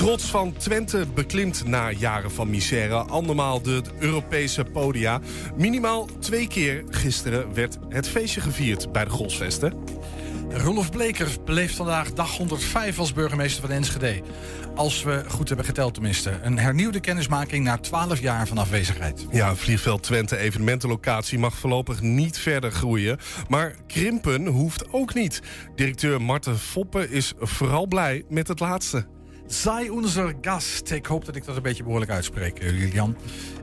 trots van Twente beklimt na jaren van misère andermaal de Europese podia. Minimaal twee keer gisteren werd het feestje gevierd bij de Golsvesten. Rolf Bleker beleeft vandaag dag 105 als burgemeester van Enschede. Als we goed hebben geteld tenminste. Een hernieuwde kennismaking na 12 jaar van afwezigheid. Ja, Vliegveld Twente evenementenlocatie mag voorlopig niet verder groeien. Maar krimpen hoeft ook niet. Directeur Marten Foppen is vooral blij met het laatste. Zij onze gast. Ik hoop dat ik dat een beetje behoorlijk uitspreek, eh, Julian.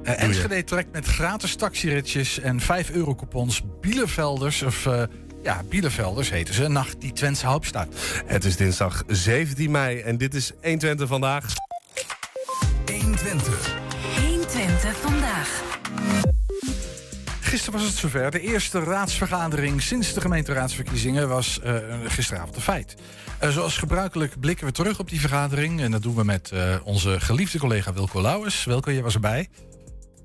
Uh, Enschede trekt met gratis taxiritjes en 5 euro coupons Bielevelders, of uh, ja, Bielevelders heten ze, naar die Twentse Hauptstad. Het is dinsdag 17 mei en dit is 120 vandaag. 120. 120 vandaag. Gisteren was het zover. De eerste raadsvergadering sinds de gemeenteraadsverkiezingen was uh, gisteravond een feit. Uh, zoals gebruikelijk blikken we terug op die vergadering. En dat doen we met uh, onze geliefde collega Wilco Lauwers. Wilco, jij was erbij.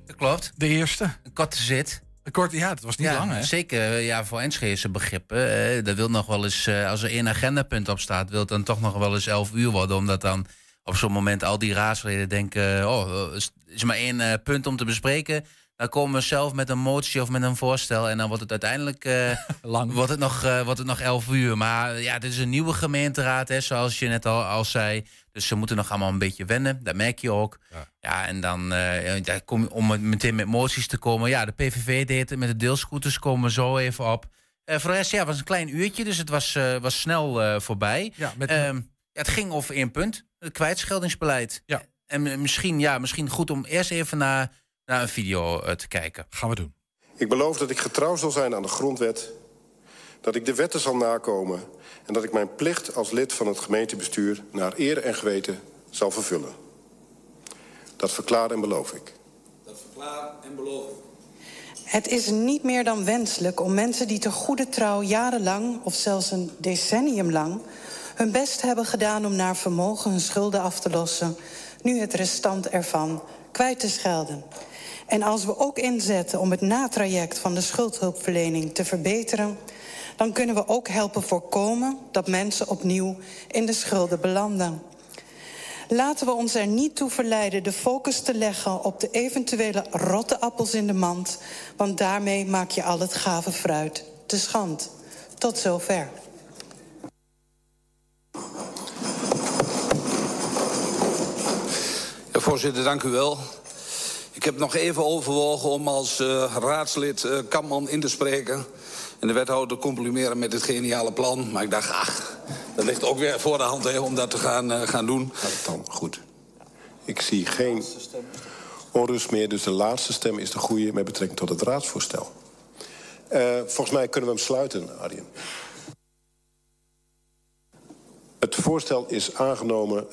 Dat klopt. De eerste. Een korte zit. Een kort, ja, dat was niet ja, lang, hè? Zeker, ja, voor Enschede begrippen. Uh, dat wil nog wel eens, als er één agendapunt op staat... wil het dan toch nog wel eens 11 uur worden. Omdat dan op zo'n moment al die raadsleden denken... oh, is, is maar één punt om te bespreken... Dan komen we zelf met een motie of met een voorstel. En dan wordt het uiteindelijk uh, Lang. Wordt het nog, uh, wordt het nog 11 uur. Maar ja, dit is een nieuwe gemeenteraad, hè, zoals je net al, al zei. Dus ze moeten nog allemaal een beetje wennen. Dat merk je ook. Ja, ja en dan uh, ja, kom, om meteen met moties te komen. Ja, de PVV deed het met de deelscooters. Komen we zo even op. voor de rest, ja, het was een klein uurtje. Dus het was, was snel voorbij. Ja, met... Ehm, het ging over één punt. Het kwijtscheldingsbeleid. Ja. En misschien, ja, misschien goed om eerst even naar naar een video uh, te kijken. Gaan we doen. Ik beloof dat ik getrouw zal zijn aan de grondwet, dat ik de wetten zal nakomen en dat ik mijn plicht als lid van het gemeentebestuur naar eer en geweten zal vervullen. Dat verklaar en beloof ik. Dat verklaar en beloof ik. Het is niet meer dan wenselijk om mensen die te goede trouw jarenlang of zelfs een decennium lang hun best hebben gedaan om naar vermogen hun schulden af te lossen, nu het restant ervan kwijt te schelden. En als we ook inzetten om het natraject van de schuldhulpverlening te verbeteren, dan kunnen we ook helpen voorkomen dat mensen opnieuw in de schulden belanden. Laten we ons er niet toe verleiden de focus te leggen op de eventuele rotte appels in de mand, want daarmee maak je al het gave fruit te schand. Tot zover. Voorzitter, dank u wel. Ik heb nog even overwogen om als uh, raadslid uh, Kamman in te spreken. En de wethouder complimeren met dit geniale plan. Maar ik dacht, ach, dat ligt ook weer voor de hand hè, om dat te gaan, uh, gaan doen. Dan goed. Ik zie geen onrust meer, dus de laatste stem is de goede met betrekking tot het raadsvoorstel. volgens mij kunnen we hem sluiten, Arjen. Het voorstel is aangenomen.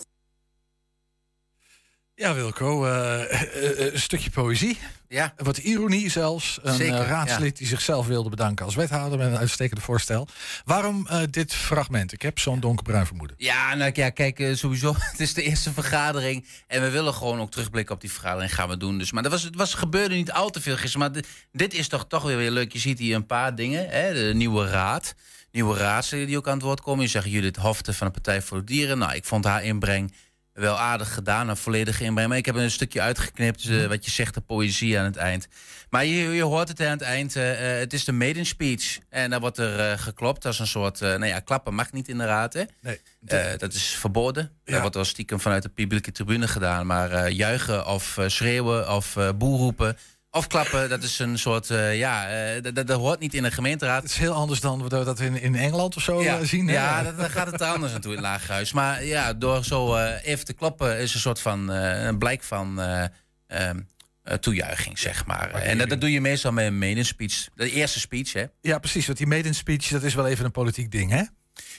Ja, Wilco, uh, uh, een stukje poëzie. Ja. Wat ironie zelfs. Een Zeker, raadslid ja. die zichzelf wilde bedanken als wethouder met een uitstekende voorstel. Waarom uh, dit fragment? Ik heb zo'n donkerbruin vermoeden. Ja, nou ja, kijk, sowieso. Het is de eerste vergadering. En we willen gewoon ook terugblikken op die vergadering. Gaan we doen. Dus, maar dat was, het was, gebeurde niet al te veel gisteren. Maar dit, dit is toch, toch weer, weer leuk. Je ziet hier een paar dingen. Hè? De nieuwe raad. Nieuwe raadsleden die ook aan het woord komen. Je zegt Judith Hofte van de Partij voor de Dieren. Nou, ik vond haar inbreng wel aardig gedaan, een volledige inbreng. Maar ik heb een stukje uitgeknipt, uh, wat je zegt, de poëzie aan het eind. Maar je, je hoort het aan het eind, uh, het is de maiden speech. En dan wordt er uh, geklopt als een soort, nou ja, klappen mag niet in de raad, hè? Nee. dat is verboden. Ja. Dat wordt wel stiekem vanuit de publieke tribune gedaan. Maar juichen of schreeuwen of boer roepen... Of klappen, dat is een soort, uh, ja, uh, dat, dat hoort niet in een gemeenteraad. Het is heel anders dan we dat in, in Engeland of zo ja. uh, zien. Ja, dat, dan gaat het anders naartoe in het lagerhuis. Maar ja, door zo even te klappen is een soort van een blijk van eh, toejuiching, zeg maar. En dat, dat doe je meestal met een maiden speech. De eerste speech, hè? Ja, precies. Want die maiden speech, dat is wel even een politiek ding, hè?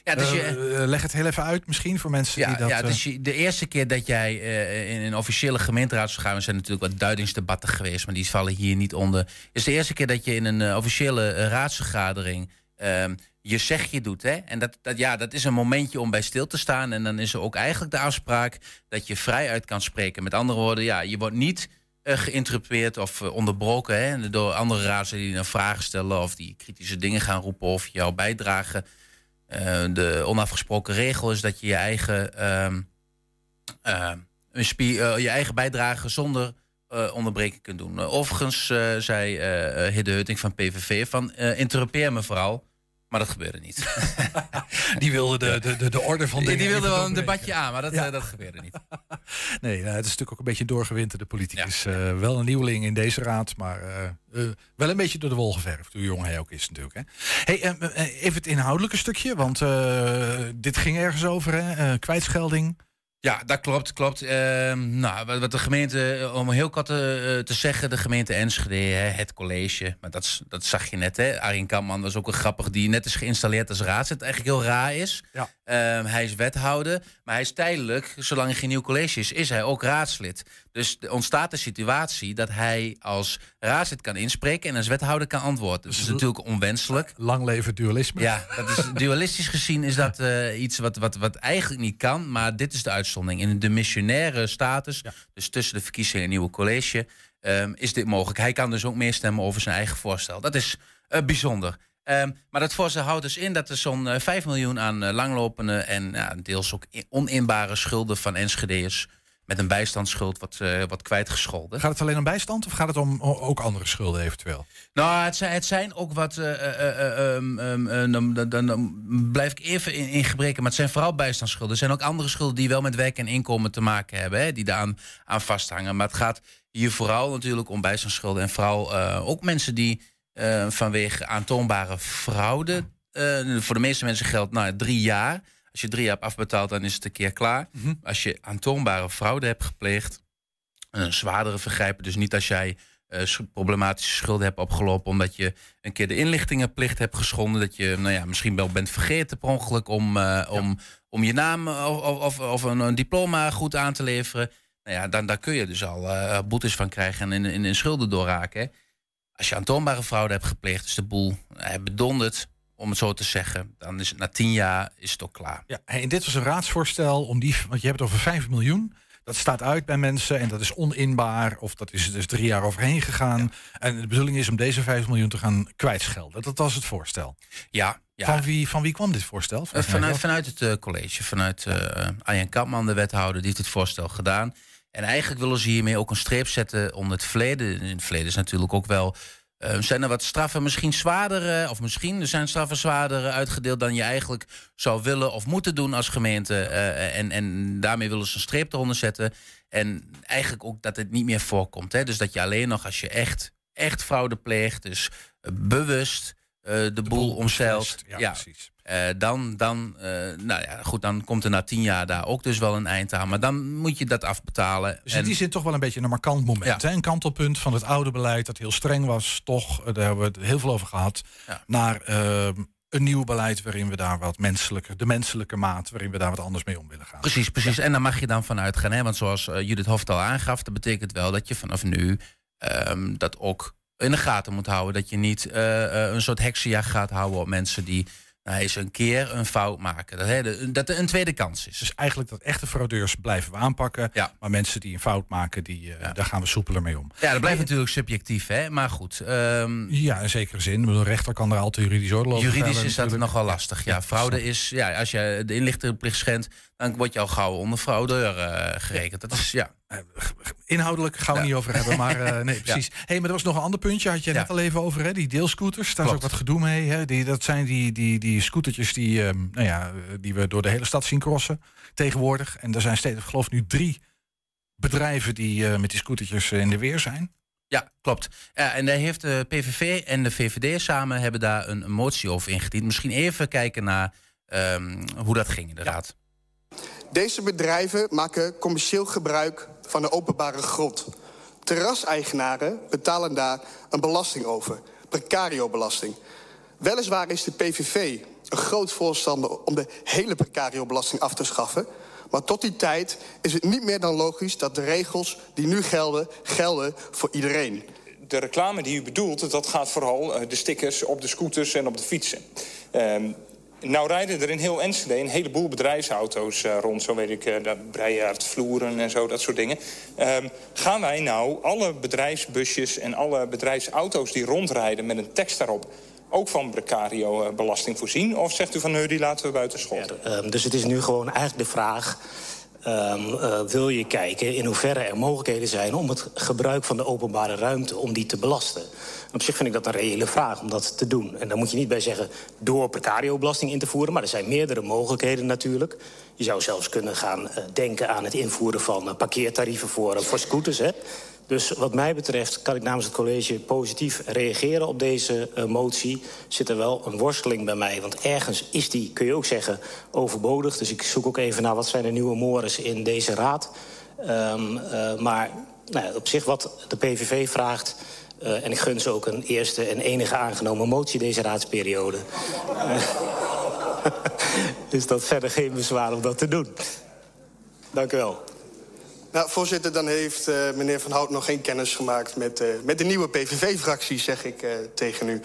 Ja, dus je, Eh, leg het heel even uit misschien voor mensen ja, die dat... ja, eh, dus je- de eerste keer dat jij eh, in een officiële gemeenteraadsvergadering... er zijn natuurlijk wat duidingsdebatten geweest... maar die vallen hier niet onder. is de eerste keer dat je in een eh, officiële eh, raadsvergadering... ehm, je zegje doet. Hè? En dat, dat, ja, dat is een momentje om bij stil te staan. En dan is er ook eigenlijk de afspraak dat je vrij uit kan spreken. Met andere woorden, ja, je wordt niet eh, geïnterrupeerd of eh, onderbroken hè, door andere raadsleden die dan vragen stellen of die kritische dingen gaan roepen of jouw bijdrage. Eh, de onafgesproken regel is dat je je eigen, ehm, ehm, eh, je eigen bijdrage zonder eh, onderbreken kunt doen. Uh, overigens eh, zei uh, Hidde Hutting van PVV van interrupeer me vooral. Maar dat gebeurde niet. die wilde de, de, de, de orde van die, dingen die wilde wel een debatje aan, maar dat, Ja. eh, dat gebeurde niet. Nee, nou, het is natuurlijk ook een beetje een doorgewinterde politicus. Eh, wel een nieuweling in deze raad, maar eh, wel een beetje door de wol geverfd. Hoe jong hij ook is natuurlijk. Hè. Hey, even het inhoudelijke stukje, want dit ging ergens over, hè? Kwijtschelding. Ja, dat klopt, klopt. Ehm, nou, wat, de gemeente, eh, om heel kort te, eh, te zeggen, de gemeente Enschede, hè, het college, maar dat, dat zag je net, hè. Arjen Kamman was ook een grappig, die net is geïnstalleerd als raadslid, eigenlijk heel raar is. Ja. Ehm, hij is wethouder, maar hij is tijdelijk, zolang er geen nieuw college is, is hij ook raadslid. Dus er ontstaat de situatie dat hij als raadslid kan inspreken en als wethouder kan antwoorden. Dat is natuurlijk onwenselijk. Lang leven dualisme. Ja, dat is, dualistisch gezien is dat eh, iets wat, wat, wat eigenlijk niet kan. Maar dit is de uitzondering. In de missionaire status, dus tussen de verkiezingen en nieuwe college, ehm, is dit mogelijk. Hij kan dus ook meestemmen over zijn eigen voorstel. Dat is eh, bijzonder. Ehm, maar dat voorstel houdt dus in dat er zo'n eh, 5 miljoen aan eh, langlopende en ja, deels ook oninbare schulden van Enschede'ers met een bijstandsschuld wordt, eh wordt kwijtgescholden. Gaat het alleen om bijstand of gaat het om ook andere schulden eventueel? Nou, het zijn, het zijn ook wat. eh, eh, eh, eh, dan, dan, dan, dan blijf ik even in, in gebreken. Maar het zijn vooral bijstandsschulden. Er zijn ook andere schulden die wel met werk en inkomen te maken hebben. Hè, die daar aan, aan vasthangen. Maar het gaat hier vooral natuurlijk om bijstandsschulden. En vooral eh, ook mensen die eh, vanwege aantoonbare fraude. eh, voor de meeste mensen geldt nou, drie jaar. Als je drie jaar hebt afbetaald, dan is het een keer klaar. Als je aantoonbare fraude hebt gepleegd een zwaardere vergrijpen. Dus niet als jij eh, sch- problematische schulden hebt opgelopen omdat je een keer de inlichtingenplicht hebt geschonden. Dat je nou ja, misschien wel bent vergeten per ongeluk om, om, om je naam of, of, of een, een diploma goed aan te leveren. Nou ja, dan daar kun je dus al boetes van krijgen en in, in, in schulden doorraken. Als je aantoonbare fraude hebt gepleegd, is de boel eh, bedonderd, om het zo te zeggen. Dan is het na tien jaar is het ook klaar. Ja, en dit was een raadsvoorstel om die, want je hebt het over 5 miljoen. Dat staat uit bij mensen en dat is oninbaar of dat is er dus drie jaar overheen gegaan. En de bedoeling is om deze 5 miljoen te gaan kwijtschelden. Dat was het voorstel. Ja, ja. Van, wie, van wie kwam dit voorstel? Eh, vanuit, vanuit het eh, college, vanuit eh Arjen Kampman, de wethouder, die heeft het voorstel gedaan. En eigenlijk willen ze hiermee ook een streep zetten onder het verleden. In het verleden is natuurlijk ook wel. eh, zijn er wat straffen misschien zwaarder, eh, of misschien er zijn straffen zwaarder uitgedeeld dan je eigenlijk zou willen of moeten doen als gemeente. eh, en, en daarmee willen ze een streep eronder zetten. En eigenlijk ook dat het niet meer voorkomt. Hè? Dus dat je alleen nog als je echt, echt fraude pleegt, dus bewust eh, de, boel omzeilt. ja, precies. Eh, dan, dan, eh, nou ja, goed, dan komt er na tien jaar daar ook dus wel een eind aan. Maar dan moet je dat afbetalen. Dus in En- die zin toch wel een beetje een markant moment. Ja. Hè? Een kantelpunt van het oude beleid dat heel streng was. Toch, eh, daar hebben we het heel veel over gehad. Ja. Naar een nieuw beleid waarin we daar wat menselijker, de menselijke maat, waarin we daar wat anders mee om willen gaan. Precies, precies. En daar mag je dan vanuit gaan. Hè? Want zoals Judith Hoft al aangaf, dat betekent wel dat je vanaf nu ehm, dat ook in de gaten moet houden. Dat je niet een soort heksenjacht gaat houden op mensen die nou, eens een keer een fout maken. Dat, hè, de- dat er een tweede kans is. Dus eigenlijk dat echte fraudeurs blijven we aanpakken. Ja. Maar mensen die een fout maken, die, eh, daar gaan we soepeler mee om. Ja, dat blijft natuurlijk subjectief, hè? maar goed. ehm, Ja, in zekere zin. Een rechter kan er altijd juridisch over Juridisch is dat natuurlijk. nogal lastig. Ja, fraude is, ja, als je de inlichtingenplicht schendt, dan word je al gauw onder fraudeur eh, gerekend. Dat is, ja. Inhoudelijk gaan we Ja. niet over hebben, maar eh, nee, precies. hey, maar er was nog een ander puntje, had je Ja. net al even over, hè? die deelscooters. Daar is ook wat gedoe mee. Hè? Die, dat zijn die, die, die scootertjes die, ehm, nou ja, die we door de hele stad zien crossen tegenwoordig. En er zijn steeds, ik geloof nu drie bedrijven die eh, met die scootertjes in de weer zijn. Ja, klopt. Ja, en daar heeft de PVV en de VVD samen hebben daar een, een motie over ingediend. Misschien even kijken naar ehm, hoe dat ging inderdaad. Deze bedrijven maken commercieel gebruik van de openbare grond. terraseigenaren betalen daar een belasting over. Precario-belasting. Weliswaar is de PVV een groot voorstander om de hele precario-belasting af te schaffen. Maar tot die tijd is het niet meer dan logisch dat de regels die nu gelden, gelden voor iedereen. De reclame die u bedoelt, dat gaat vooral uh, de stickers op de scooters en op de fietsen. Um, nou rijden er in heel Enschede een heleboel bedrijfsauto's uh, rond. Zo weet ik, uh, dat Breijaard, Vloeren en zo, dat soort dingen. Um, gaan wij nou alle bedrijfsbusjes en alle bedrijfsauto's die rondrijden... met een tekst daarop ook van precario-belasting voorzien? Of zegt u van, nee, die laten we buiten schot? Ja, um, dus het is nu gewoon eigenlijk de vraag... Uh, wil je kijken in hoeverre er mogelijkheden zijn... om het gebruik van de openbare ruimte om die te belasten. Op zich vind ik dat een reële vraag om dat te doen. En daar moet je niet bij zeggen door precario-belasting in te voeren... maar er zijn meerdere mogelijkheden natuurlijk. Je zou zelfs kunnen gaan uh, denken aan het invoeren van uh, parkeertarieven voor, uh, voor scooters... Hè? Dus wat mij betreft kan ik namens het college positief reageren op deze motie. Zit er wel een worsteling bij mij, want ergens is die, kun je ook zeggen, overbodig. Dus ik zoek ook even naar wat zijn de nieuwe mores in deze raad. Um, maar nou, op zich wat de PVV vraagt... Uh, en ik gun ze ook een eerste en enige aangenomen motie deze raadsperiode. is dat verder geen bezwaar om dat te doen. Dank u wel. Nou, voorzitter, dan heeft uh, meneer Van Hout nog geen kennis gemaakt... met, met de nieuwe PVV-fractie, zeg ik tegen u.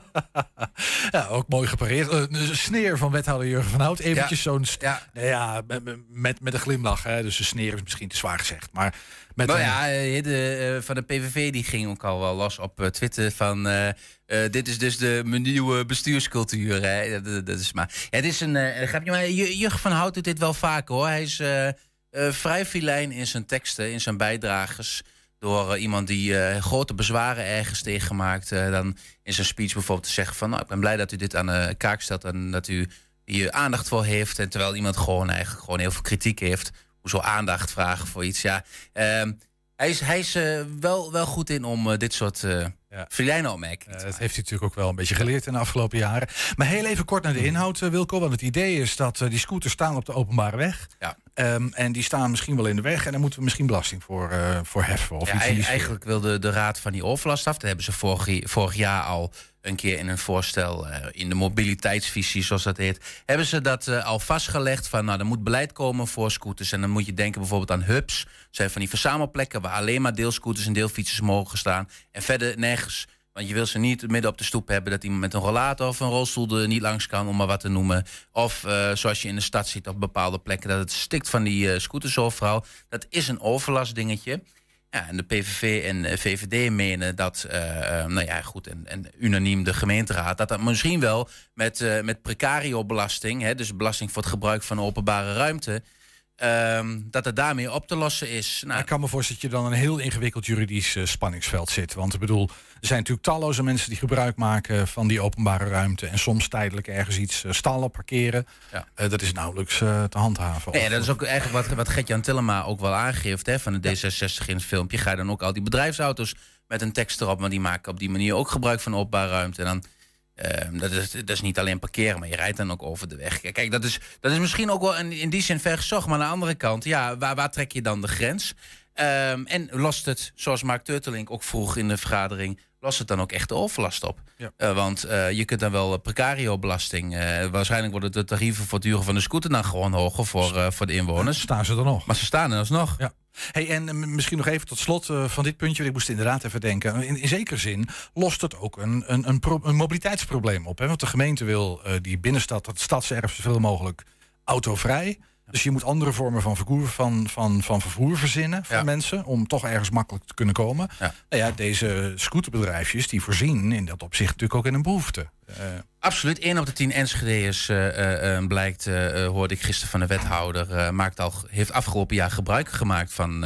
ja, ook mooi gepareerd. Een sneer van wethouder Jurgen van Hout. Eventjes ja. zo'n... Ja. Nou ja, met, met een glimlach. Hè. Dus een sneer is misschien te zwaar gezegd. Maar met nou ja, de, van de PVV die ging ook al wel los op Twitter van... Uh, dit is dus de nieuwe bestuurscultuur. Hè. Dat, dat, is maar... Ja, het is een... Uh, maar Jurgen van Hout doet dit wel vaker hoor. Hij is... Vrij filijn in zijn teksten, in zijn bijdrages door uh, iemand die uh, grote bezwaren ergens tegenmaakt... Uh, dan in zijn speech bijvoorbeeld te zeggen van... nou, ik ben blij dat u dit aan de kaak stelt en dat u hier aandacht voor heeft. En terwijl iemand gewoon eigenlijk gewoon heel veel kritiek heeft. Hoezo aandacht vragen voor iets, ja. Ehm, hij is, hij is wel, wel goed in om dit soort ja. filijne opmerkingen Dat heeft hij natuurlijk ook wel een beetje geleerd in de afgelopen jaren. Maar heel even kort naar de inhoud, Wilco. Want het idee is dat die scooters staan op de openbare weg... Ja. Um, en die staan misschien wel in de weg en daar moeten we misschien belasting voor, uh, voor heffen. Of ja, iets eigenlijk wil de, de Raad van die overlast af. Dat hebben ze vorig, vorig jaar al een keer in een voorstel, uh, in de mobiliteitsvisie zoals dat heet, hebben ze dat uh, al vastgelegd van nou, er moet beleid komen voor scooters. En dan moet je denken bijvoorbeeld aan hubs. Dat zijn van die verzamelplekken waar alleen maar deelscooters en deelfietsers mogen staan. En verder nergens want je wil ze niet midden op de stoep hebben dat iemand met een rollator of een rolstoel er niet langs kan, om maar wat te noemen. Of uh, zoals je in de stad ziet op bepaalde plekken, dat het stikt van die scooters overal. Dat is een overlastdingetje. Ja, en de PVV en de VVD menen dat, uh, nou ja, goed, en, en, unaniem de gemeenteraad, dat dat misschien wel met, met precario-belasting, hè, dus belasting voor het gebruik van openbare ruimte, Um, dat het daarmee op te lossen is. Nou, ik kan me voorstellen dat je dan een heel ingewikkeld juridisch uh, spanningsveld zit. Want ik bedoel, er zijn natuurlijk talloze mensen die gebruik maken van die openbare ruimte. En soms tijdelijk ergens iets uh, stallen, parkeren. Ja. Uh, dat is nauwelijks te handhaven. Nee, dat is ook eigenlijk wat, wat Gert-Jan Tillema ook wel aangeeft hè, van de D66 in het filmpje. Ga je dan ook al die bedrijfsauto's met een tekst erop, maar die maken op die manier ook gebruik van openbare ruimte. En dan Uh, dat, is, dat is niet alleen parkeren, maar je rijdt dan ook over de weg. Kijk, dat is, dat is misschien ook wel in, die zin ver gezocht. Maar aan de andere kant, ja, waar, waar trek je dan de grens? Um, en lost het, zoals Mark Turtelink ook vroeg in de vergadering... lost het dan ook echt de overlast op? Ja. Uh, want uh, je kunt dan wel precario-belasting... waarschijnlijk worden de tarieven voor het huren van de scooter... dan gewoon hoger voor, voor de inwoners. Staan ze er nog? Maar ze staan er alsnog. Ja. Hey, en misschien nog even tot slot uh, van dit puntje. Ik moest inderdaad even denken. In, in zekere zin lost het ook een, een, een, pro, een mobiliteitsprobleem op. Hè? Want de gemeente wil uh, die binnenstad, het stadserf, zoveel mogelijk autovrij. Dus je moet andere vormen van vervoer, van, van, van vervoer verzinnen voor Ja. mensen. Om toch ergens makkelijk te kunnen komen. Ja. Nou ja, deze scooterbedrijfjes die voorzien in dat opzicht natuurlijk ook in een behoefte. Uh, Absoluut. 1 op de 10 Enschede'ers uh, uh, blijkt, hoorde ik gisteren van de wethouder, maakt al, heeft afgelopen jaar gebruik gemaakt van,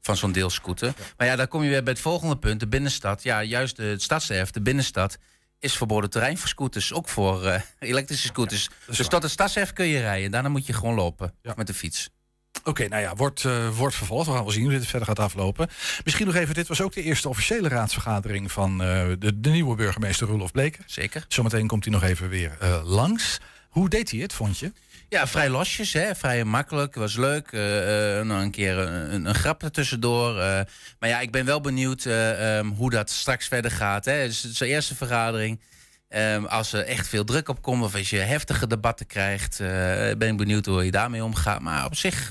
van zo'n deelscooter. Ja. Maar ja, daar kom je weer bij het volgende punt. De binnenstad, ja, juist de, het stadserf, de binnenstad, is verboden terrein voor scooters. Ook voor uh, elektrische scooters. Ja, dus tot het stadserf kun je rijden. Daarna moet je gewoon lopen. Ja. Of met de fiets. Oké, okay, nou ja, wordt, uh, wordt vervolgd. We gaan wel zien hoe dit verder gaat aflopen. Misschien nog even, dit was ook de eerste officiële raadsvergadering van uh, de, de, nieuwe burgemeester Roelof Bleker. Zeker. Zometeen komt hij nog even weer langs. Hoe deed hij het, vond je? Ja, vrij losjes, hè? vrij makkelijk. Was leuk. Uh, nog een keer een, een grap ertussendoor. Uh, maar ja, ik ben wel benieuwd um, hoe dat straks verder gaat. Hè? Dus het is de eerste vergadering. Um, als er echt veel druk op komt of als je heftige debatten krijgt, ben ik benieuwd hoe je daarmee omgaat. Maar op zich,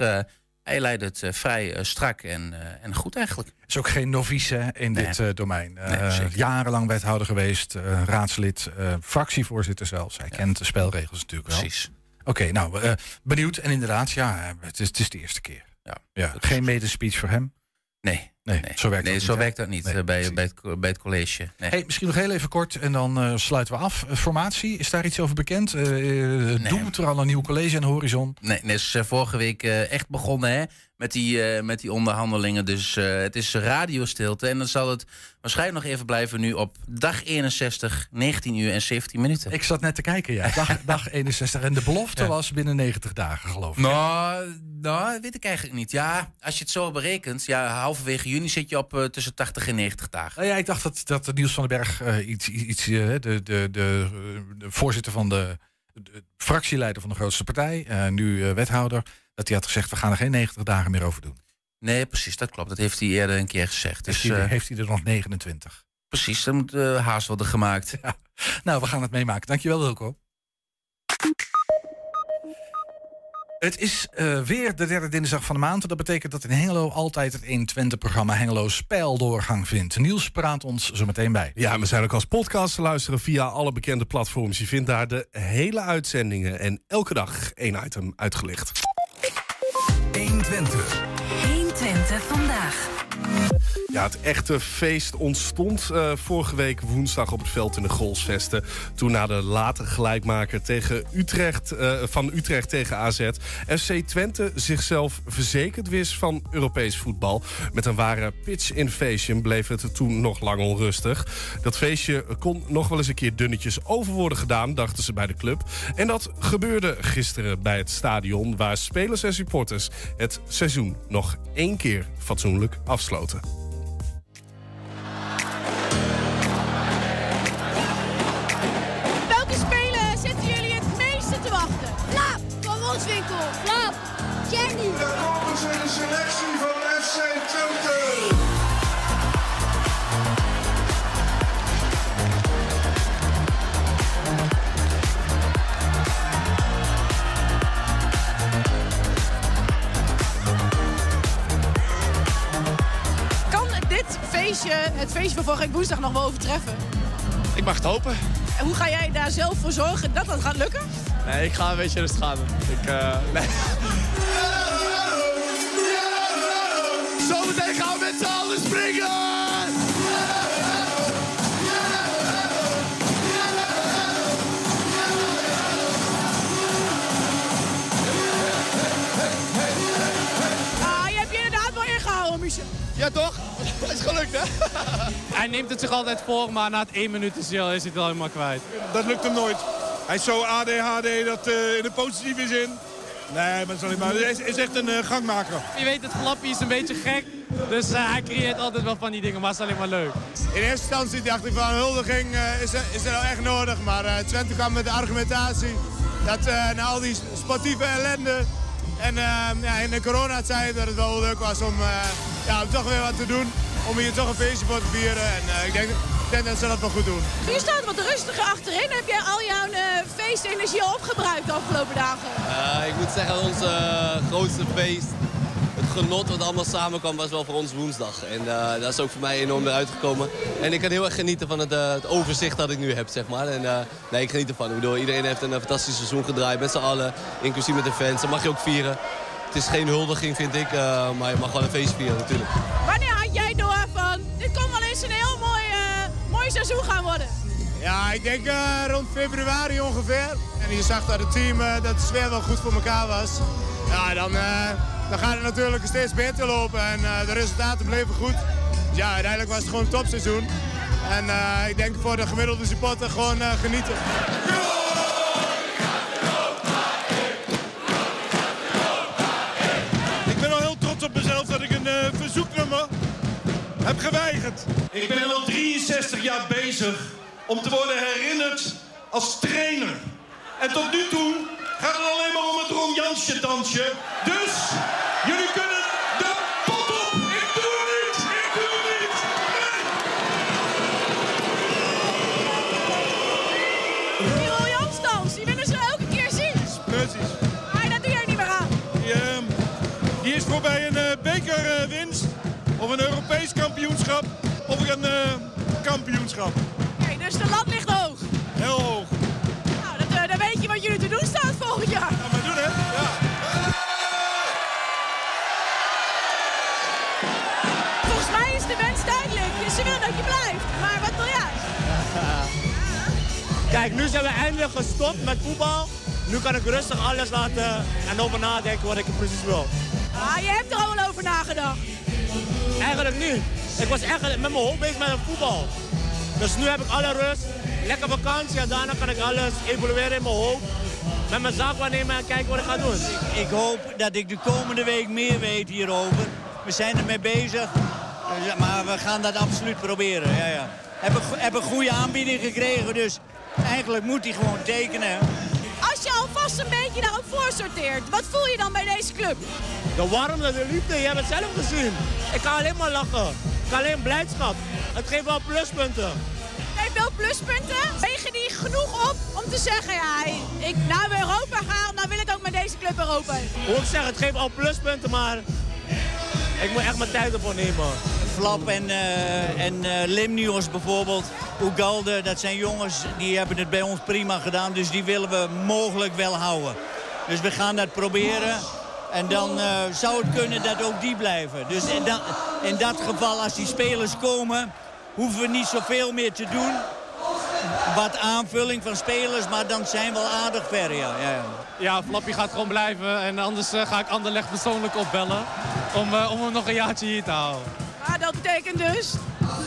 hij leidt het vrij strak en, en goed eigenlijk. Is ook geen novice in nee. dit domein. Nee, jarenlang wethouder geweest, raadslid, fractievoorzitter zelfs. Hij kent de spelregels natuurlijk wel. Precies. Oké, nou, uh, benieuwd. En inderdaad, ja, het is, het is de eerste keer. Ja, ja. Geen medespeech voor hem? Nee. Nee, zo werkt nee, dat zo niet. werkt dat niet nee, bij, bij, het, bij het college. Nee. Hey, misschien nog heel even kort en dan uh, sluiten we af. Formatie, is daar iets over bekend? Uh. Doet er al een nieuw college aan de horizon? Nee, het is vorige week echt begonnen hè, met, die, met die onderhandelingen. Dus het is radiostilte. En dan zal het waarschijnlijk nog even blijven nu op dag 61, 19 uur en 17 minuten. Ik zat net te kijken, ja. Dag, dag 61. En de belofte ja. was binnen 90 dagen, geloof ik. Nou, nou, weet ik eigenlijk niet. Ja, als je het zo berekent, ja, halverwege juni zit je op uh, tussen 80 en 90 dagen. Nou ja, ik dacht dat, dat Niels van den Berg uh, iets, iets uh, de, de, de, de, voorzitter van de, de, fractieleider van de grootste partij, nu wethouder, dat hij had gezegd: we gaan er geen 90 dagen meer over doen. Nee, precies, dat klopt. Dat heeft hij eerder een keer gezegd. Dus, heeft, hij, heeft hij er nog 29? Precies, dan moet haast worden gemaakt. Ja. Nou, we gaan het meemaken. Dankjewel, Wilco. Het is uh, weer de derde dinsdag van de maand. Dat betekent dat in Hengelo altijd het 120-programma Hengelo Spijldoorgang vindt. Niels praat ons zo meteen bij. Ja, we zijn ook als podcast te luisteren via alle bekende platforms. Je vindt daar de hele uitzendingen en elke dag één item uitgelicht. 120. 120 vandaag. Ja, het echte feest ontstond uh, vorige week woensdag op het veld in de Golsvesten. Toen na de late gelijkmaker tegen Utrecht, uh, van Utrecht tegen AZ... FC Twente zichzelf verzekerd wist van Europees voetbal. Met een ware pitch invasion bleef het toen nog lang onrustig. Dat feestje kon nog wel eens een keer dunnetjes over worden gedaan, dachten ze bij de club. En dat gebeurde gisteren bij het stadion... waar spelers en supporters het seizoen nog één keer fatsoenlijk afsloten. Feestje, het feestje van vorige week woensdag, nog wel overtreffen? Ik mag het hopen. En hoe ga jij daar zelf voor zorgen dat dat gaat lukken? Nee, ik ga een beetje rustig gaan. Ik, uh, nee. Zometeen gaan we met z'n allen springen! Ah, je hebt je inderdaad wel ingehouden, Michel. Ja, toch? Het is gelukt, hè? Hij neemt het zich altijd voor, maar na het één minuut is hij, al, is hij het al helemaal kwijt. Dat lukt hem nooit. Hij is zo ADHD dat uh, in de positieve zin. Nee, maar, sorry, maar hij is, is echt een uh, gangmaker. Je weet, het flappie is een beetje gek. Dus uh, hij creëert altijd wel van die dingen, maar het is alleen maar leuk. In eerste instantie dacht ik van huldiging is, is er nou echt nodig. Maar Twente kwam met de argumentatie dat na al die sportieve ellende... en ja, in de coronatijd dat het wel leuk was om, ja, om toch weer wat te doen. Om hier toch een feestje voor te vieren. En ik denk ik denk dat ze dat wel goed doen. Je staat wat rustiger achterin. Heb jij al jouw uh, feestenergie al opgebruikt de afgelopen dagen? Uh, ik moet zeggen, ons uh, grootste feest, het genot wat allemaal samenkwam, was wel voor ons woensdag. En uh, dat is ook voor mij enorm eruit gekomen. En ik kan heel erg genieten van het, het overzicht dat ik nu heb, zeg maar. En nee, ik geniet ervan. Ik bedoel, iedereen heeft een fantastisch seizoen gedraaid met z'n allen, inclusief met de fans. Dat mag je ook vieren. Het is geen huldiging, vind ik, maar je mag gewoon een feest vieren natuurlijk. Seizoen gaan worden? Ja, ik denk uh, rond februari ongeveer. En je zag dat het team, uh, dat de sfeer wel goed voor elkaar was. Ja, dan, uh, dan gaat het natuurlijk steeds beter lopen en de resultaten bleven goed. Dus ja, uiteindelijk was het gewoon een topseizoen. En ik denk voor de gemiddelde supporter gewoon genieten. Ik ben al heel trots op mezelf dat ik een verzoeknummer heb geweigerd. Ik ben al 63 jaar bezig om te worden herinnerd als trainer. En tot nu toe gaat het alleen maar om het Ron Jansje dansje. Dus jullie kunnen de pot op. Ik doe het niet. Ik doe het niet. Die Roel Jansdans, die willen ze elke keer zien. Precies. Maar dat doe jij niet meer aan. Die, ehm, die is voorbij een eh, bekerwinst. Of een Europees kampioenschap. Of een eh, kampioenschap. Oké, dus de lat ligt hoog. Heel hoog. Nou, dat, eh, dan weet je wat jullie te doen staat volgend jaar. Gaan we doen, hè? Ja. Volgens mij is de wens duidelijk. Dus ze willen dat je blijft. Maar wat wil jij? Kijk, nu zijn we eindelijk gestopt met voetbal. Nu kan ik rustig alles laten en over nadenken wat ik precies wil. Ah, je hebt er al wel over nagedacht. Eigenlijk niet. Ik was echt met mijn hoofd bezig met het voetbal. Dus nu heb ik alle rust, lekker vakantie en daarna kan ik alles evalueren in mijn hoofd. Met mijn zaak waarnemen en kijken wat ik ga doen. Ik hoop dat ik de komende week meer weet hierover. We zijn ermee bezig, Dus, maar we gaan dat absoluut proberen. Ja, ja. Heb, een, heb een goede aanbieding gekregen, dus eigenlijk moet hij gewoon tekenen. Je alvast een beetje daarop voorsorteert, wat voel je dan bij deze club? De warmte, de liefde, je hebt het zelf gezien. Ik kan alleen maar lachen. Ik kan alleen blijdschap. Het geeft wel pluspunten. Geef wel pluspunten. Wegen die genoeg op om te zeggen, ja, ik naar Europa ga, dan wil ik ook met deze club Europa. Hoe ik zeg, het geeft al pluspunten, maar ik moet echt mijn tijd ervoor nemen. Flap en, eh en eh, Limnios bijvoorbeeld, Ugalde, dat zijn jongens die hebben het bij ons prima gedaan. Dus die willen we mogelijk wel houden. Dus we gaan dat proberen. En dan eh, zou het kunnen dat ook die blijven. Dus in, dat- in dat geval, als die spelers komen, hoeven we niet zoveel meer te doen. Wat aanvulling van spelers, maar dan zijn we al aardig ver, ja. ja, ja. Ja, gaat gewoon blijven. En anders ga ik Anderlecht persoonlijk opbellen. Om, om hem nog een jaartje hier te houden. Dat betekent dus,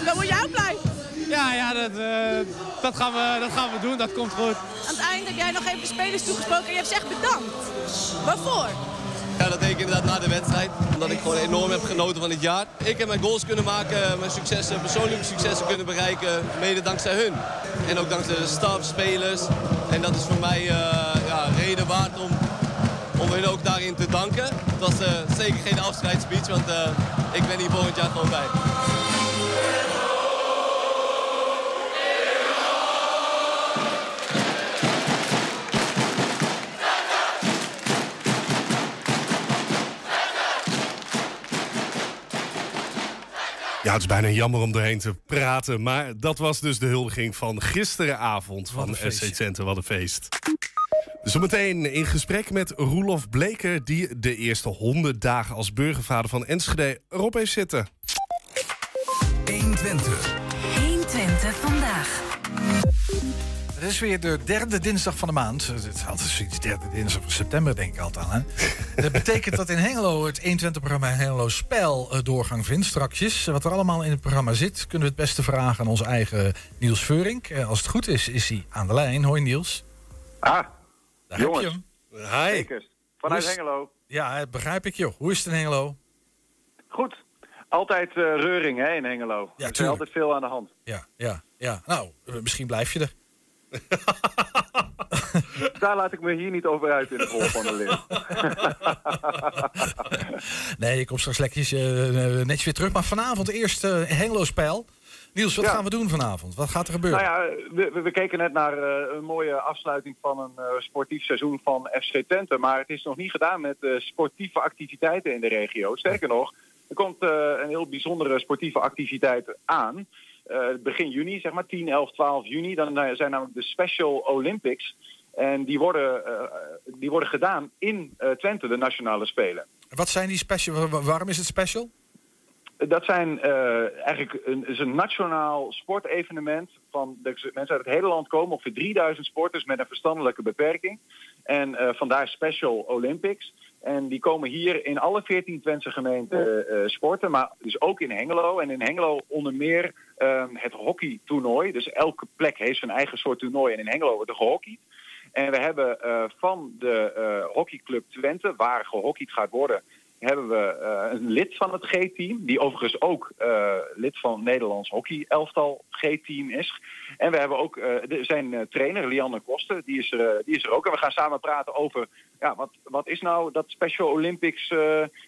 dan moet jij ook blijven. Ja, ja dat, eh, dat, gaan we, dat gaan we doen. Dat komt goed. Aan het eind heb jij nog even de spelers toegesproken en je hebt ze echt bedankt. Waarvoor? Ja, dat deed ik inderdaad na de wedstrijd. Omdat ik gewoon enorm heb genoten van het jaar. Ik heb mijn goals kunnen maken, mijn successen, persoonlijke successen kunnen bereiken. Mede dankzij hun. En ook dankzij de staf, spelers. En dat is voor mij eh, ja, reden waard om, om hun ook daarin te danken. Het was eh, zeker geen afscheidsspeech, want eh, ik ben hier volgend jaar gewoon bij. Ja, het is bijna jammer om doorheen te praten. Maar dat was dus de huldiging van gisteravond van SC. Twente. Wat een feest. Zometeen in gesprek met Roelof Bleker... die de eerste 100 dagen als burgervader van Enschede erop heeft zitten. 120. 120 vandaag. Het is weer de derde dinsdag van de maand. Het is altijd zoiets derde dinsdag van september, denk ik altijd aan. Hè? Dat betekent dat in Hengelo het 120-programma Hengelo Spel eh, doorgang vindt. Strakjes. Wat er allemaal in het programma zit, kunnen we het beste vragen aan onze eigen Niels Veurink. Eh, Als het goed is, is hij aan de lijn. Hoi Niels. Ah, Daar jongens. heb je hem. Hi. Zekers. Vanuit is- Hengelo. Ja, begrijp ik joh. Hoe is het in Hengelo? Goed. Altijd eh, reuring hè, in Hengelo. er is tuurlijk. altijd veel aan de hand. Ja, ja, ja. Nou, eh, misschien blijf je er. Daar laat ik me hier niet over uit in de rol van de leer. Nee, ik kom straks lekker eh, netjes weer terug. Maar vanavond eerst eh Hengelo Spel. Niels, wat Ja. gaan we doen vanavond? Wat gaat er gebeuren? Nou ja, we, we- keken net naar eh, een mooie afsluiting van een eh, sportief seizoen van FC Twente. Maar het is nog niet gedaan met eh, sportieve activiteiten in de regio. Sterker nog, er komt een heel bijzondere sportieve activiteit aan. Begin juni, zeg maar 10, 11, 12 juni. Dan zijn namelijk de Special Olympics. En die worden, die worden gedaan in Twente, de nationale spelen. Wat zijn die special? wa- wa- Waarom is het special? Dat zijn eh, eigenlijk een, is een nationaal sportevenement van de mensen uit het hele land komen, ongeveer 3000 sporters met een verstandelijke beperking. En eh, vandaar Special Olympics. En die komen hier in alle 14 Twentse gemeenten eh, sporten, maar dus ook in Hengelo. En in Hengelo onder meer ehm, het hockeytoernooi. Dus elke plek heeft zijn eigen soort toernooi. En in Hengelo wordt er gehockeyd. En we hebben van de hockeyclub Twente, waar gehockeyd gaat worden, hebben we eh, een lid van het G-team, die overigens ook eh, lid van het Nederlands hockey elftal G-team is. En we hebben ook eh, zijn trainer, Lianne Koster, die is, er, die is er ook. En we gaan samen praten over ja, wat, wat is nou dat Special Olympics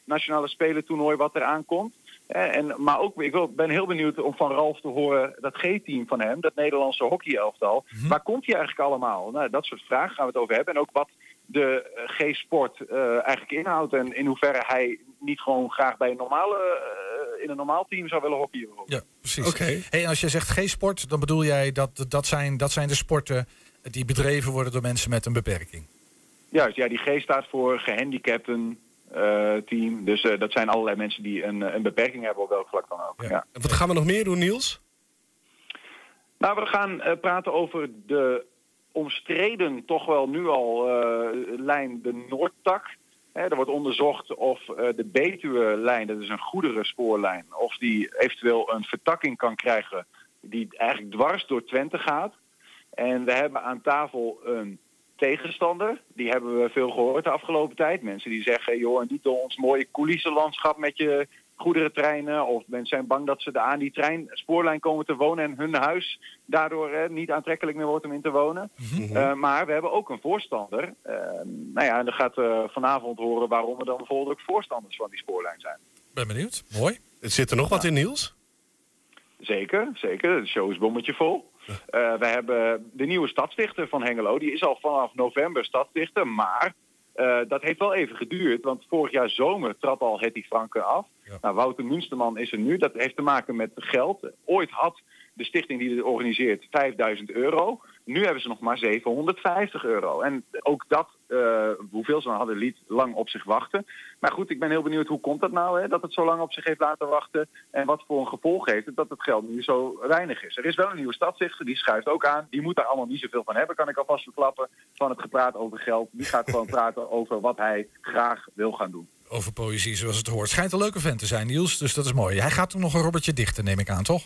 Nationale Spelen toernooi wat er aankomt. Eh, en, maar ook, ik wil, ben heel benieuwd om van Ralf te horen, dat G-team van hem, dat Nederlandse hockeyelftal. Waar komt hij eigenlijk allemaal? Nou, dat soort vragen gaan we het over hebben. En ook wat de eh, G-sport eh, eigenlijk inhoudt. En in hoeverre hij niet gewoon graag bij een normale, eh, in een normaal team zou willen hockeyen. Ja, precies. Hey, en als je zegt G-sport, dan bedoel jij dat dat zijn, dat zijn de sporten die bedreven worden door mensen met een beperking. Juist, ja, die G staat voor gehandicapten eh, team. Dus eh, dat zijn allerlei mensen die een, een beperking hebben op welk vlak dan ook. Ja. Wat gaan we nog meer doen, Niels? Nou, we gaan eh, praten over de omstreden, toch wel nu al, eh, lijn de Noordtak. Hè, er wordt onderzocht of eh, de Betuwe-lijn, dat is een goederenspoorlijn, of die eventueel een vertakking kan krijgen die eigenlijk dwars door Twente gaat. En we hebben aan tafel een tegenstander. Die hebben we veel gehoord de afgelopen tijd. Mensen die zeggen, joh, niet door ons mooie coulissenlandschap met je goederentreinen. Of mensen zijn bang dat ze aan die trein, spoorlijn komen te wonen en hun huis daardoor eh, niet aantrekkelijk meer wordt om in te wonen. Eh, maar we hebben ook een voorstander. Eh, nou ja, en dan gaat eh, vanavond horen waarom we dan bijvoorbeeld ook voorstanders van die spoorlijn zijn. Ben benieuwd. Mooi. Zit er nog wat in, Niels? Zeker, zeker. De show is bommetje vol. Eh, we hebben de nieuwe stadsdichter van Hengelo. Die is al vanaf november stadsdichter. Maar eh, dat heeft wel even geduurd. Want vorig jaar zomer trad al Hetty Franke af. Nou, Wouter Munsterman is er nu. Dat heeft te maken met geld. Ooit had de stichting die dit organiseert 5000 euro. Nu hebben ze nog maar 750 euro. En ook dat, eh, hoeveel ze dan hadden, liet lang op zich wachten. Maar goed, ik ben heel benieuwd hoe komt dat nou, hè, dat het zo lang op zich heeft laten wachten. En wat voor een gevolg heeft het dat het geld nu zo weinig is. Er is wel een nieuwe stadsdichter, die schuift ook aan. Die moet daar allemaal niet zoveel van hebben, kan ik alvast verklappen. Van het gepraat over geld. Die gaat gewoon praten over wat hij graag wil gaan doen. Over poëzie zoals het hoort. Schijnt een leuke vent te zijn, Niels, dus dat is mooi. Hij gaat er nog een Robertje dichten, neem ik aan, toch?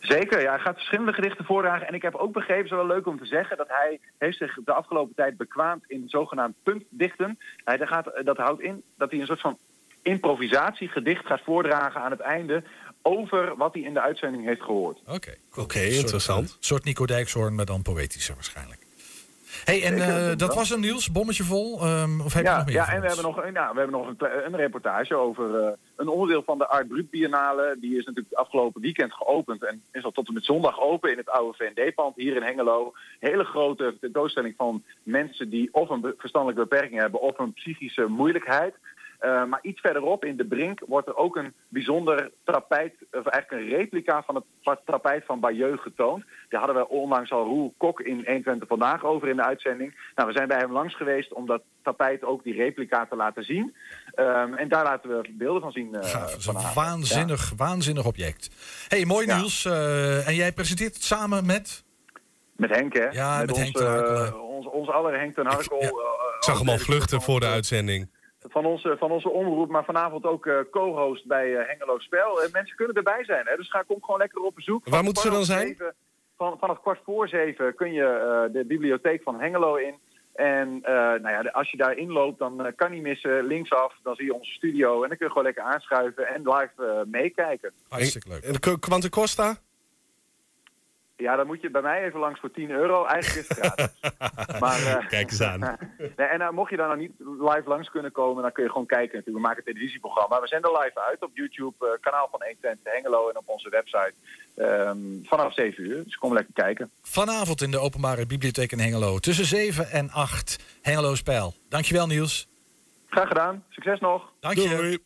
Zeker, ja. Hij gaat verschillende gedichten voordragen. En ik heb ook begrepen, zo wel leuk om te zeggen, dat hij heeft zich de afgelopen tijd bekwaamd in zogenaamd puntdichten. Hij, dat, gaat, dat houdt in dat hij een soort van improvisatiegedicht gaat voordragen aan het einde over wat hij in de uitzending heeft gehoord. Oké, Oké, interessant. Een soort Nico Dijkshoorn, maar dan poëtischer waarschijnlijk. Hey, en eh, dat was een Niels, bommetje vol. ehm, of heb je Ja, nog meer? ja en we hebben nog, een- nou, we hebben nog een, een reportage over eh, een onderdeel van de Art Brut Biennale. Die is natuurlijk afgelopen weekend geopend en is al tot en met zondag open in het oude VND-pand hier in Hengelo. Hele grote tentoonstelling van mensen die of een verstandelijke beperking hebben of een psychische moeilijkheid. Eh, maar iets verderop in de Brink wordt er ook een bijzonder tapijt, of eigenlijk een replica van het tapijt van Bayeux getoond. Daar hadden we onlangs al Roel Kok in 120 vandaag over in de uitzending. Nou, we zijn bij hem langs geweest om dat tapijt ook die replica te laten zien. Ehm, en daar laten we beelden van zien. eh, Gaaf, dat is een waanzinnig, waanzinnig object. hey, mooi Ja. Niels. eh, en jij presenteert het samen met... Met Henk, hè? Ja, met ons, Henk ten Harkel, eh, hè. ons, ons aller Henk ten Harkel. Ik zag hem al vluchten voor de uitzending. Van onze, van onze omroep, maar vanavond ook eh, co-host bij eh, Hengelo Spel. Eh, mensen kunnen erbij zijn, hè? dus ga, kom gewoon lekker op bezoek. Waar moeten ze dan zijn? zeven- van, vanaf kwart voor zeven kun je eh, de bibliotheek van Hengelo in. En eh, nou ja, als je daar inloopt, dan kan niet missen. Linksaf, dan zie je onze studio en dan kun je gewoon lekker aanschuiven en live meekijken. Hartstikke leuk. En de Quante Costa? Ja, dan moet je bij mij even langs voor 10 euro. Eigenlijk is het gratis. maar, eh, Kijk eens aan. nee, en uh, mocht je daar nou niet live langs kunnen komen, dan kun je gewoon kijken. Natuurlijk. We maken een televisieprogramma. We zenden live uit op YouTube, eh, kanaal van 120 Hengelo en op onze website. ehm, vanaf 7 uur. Dus kom lekker kijken. Vanavond in de openbare bibliotheek in Hengelo. Tussen 7 en 8. Hengelo Spijl. Dankjewel Niels. Graag gedaan. Succes nog. Dank je.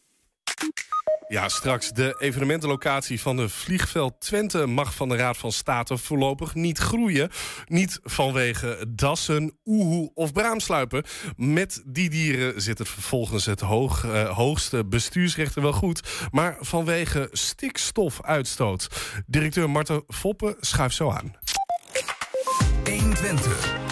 Ja, straks de evenementenlocatie van de vliegveld Twente mag van de Raad van State voorlopig niet groeien. Niet vanwege dassen, oehoe of braamsluipen. Met die dieren zit het vervolgens het eh, hoogste bestuursrechten wel goed. Maar vanwege stikstofuitstoot. Directeur Marten Foppen schuift zo aan. 120. 120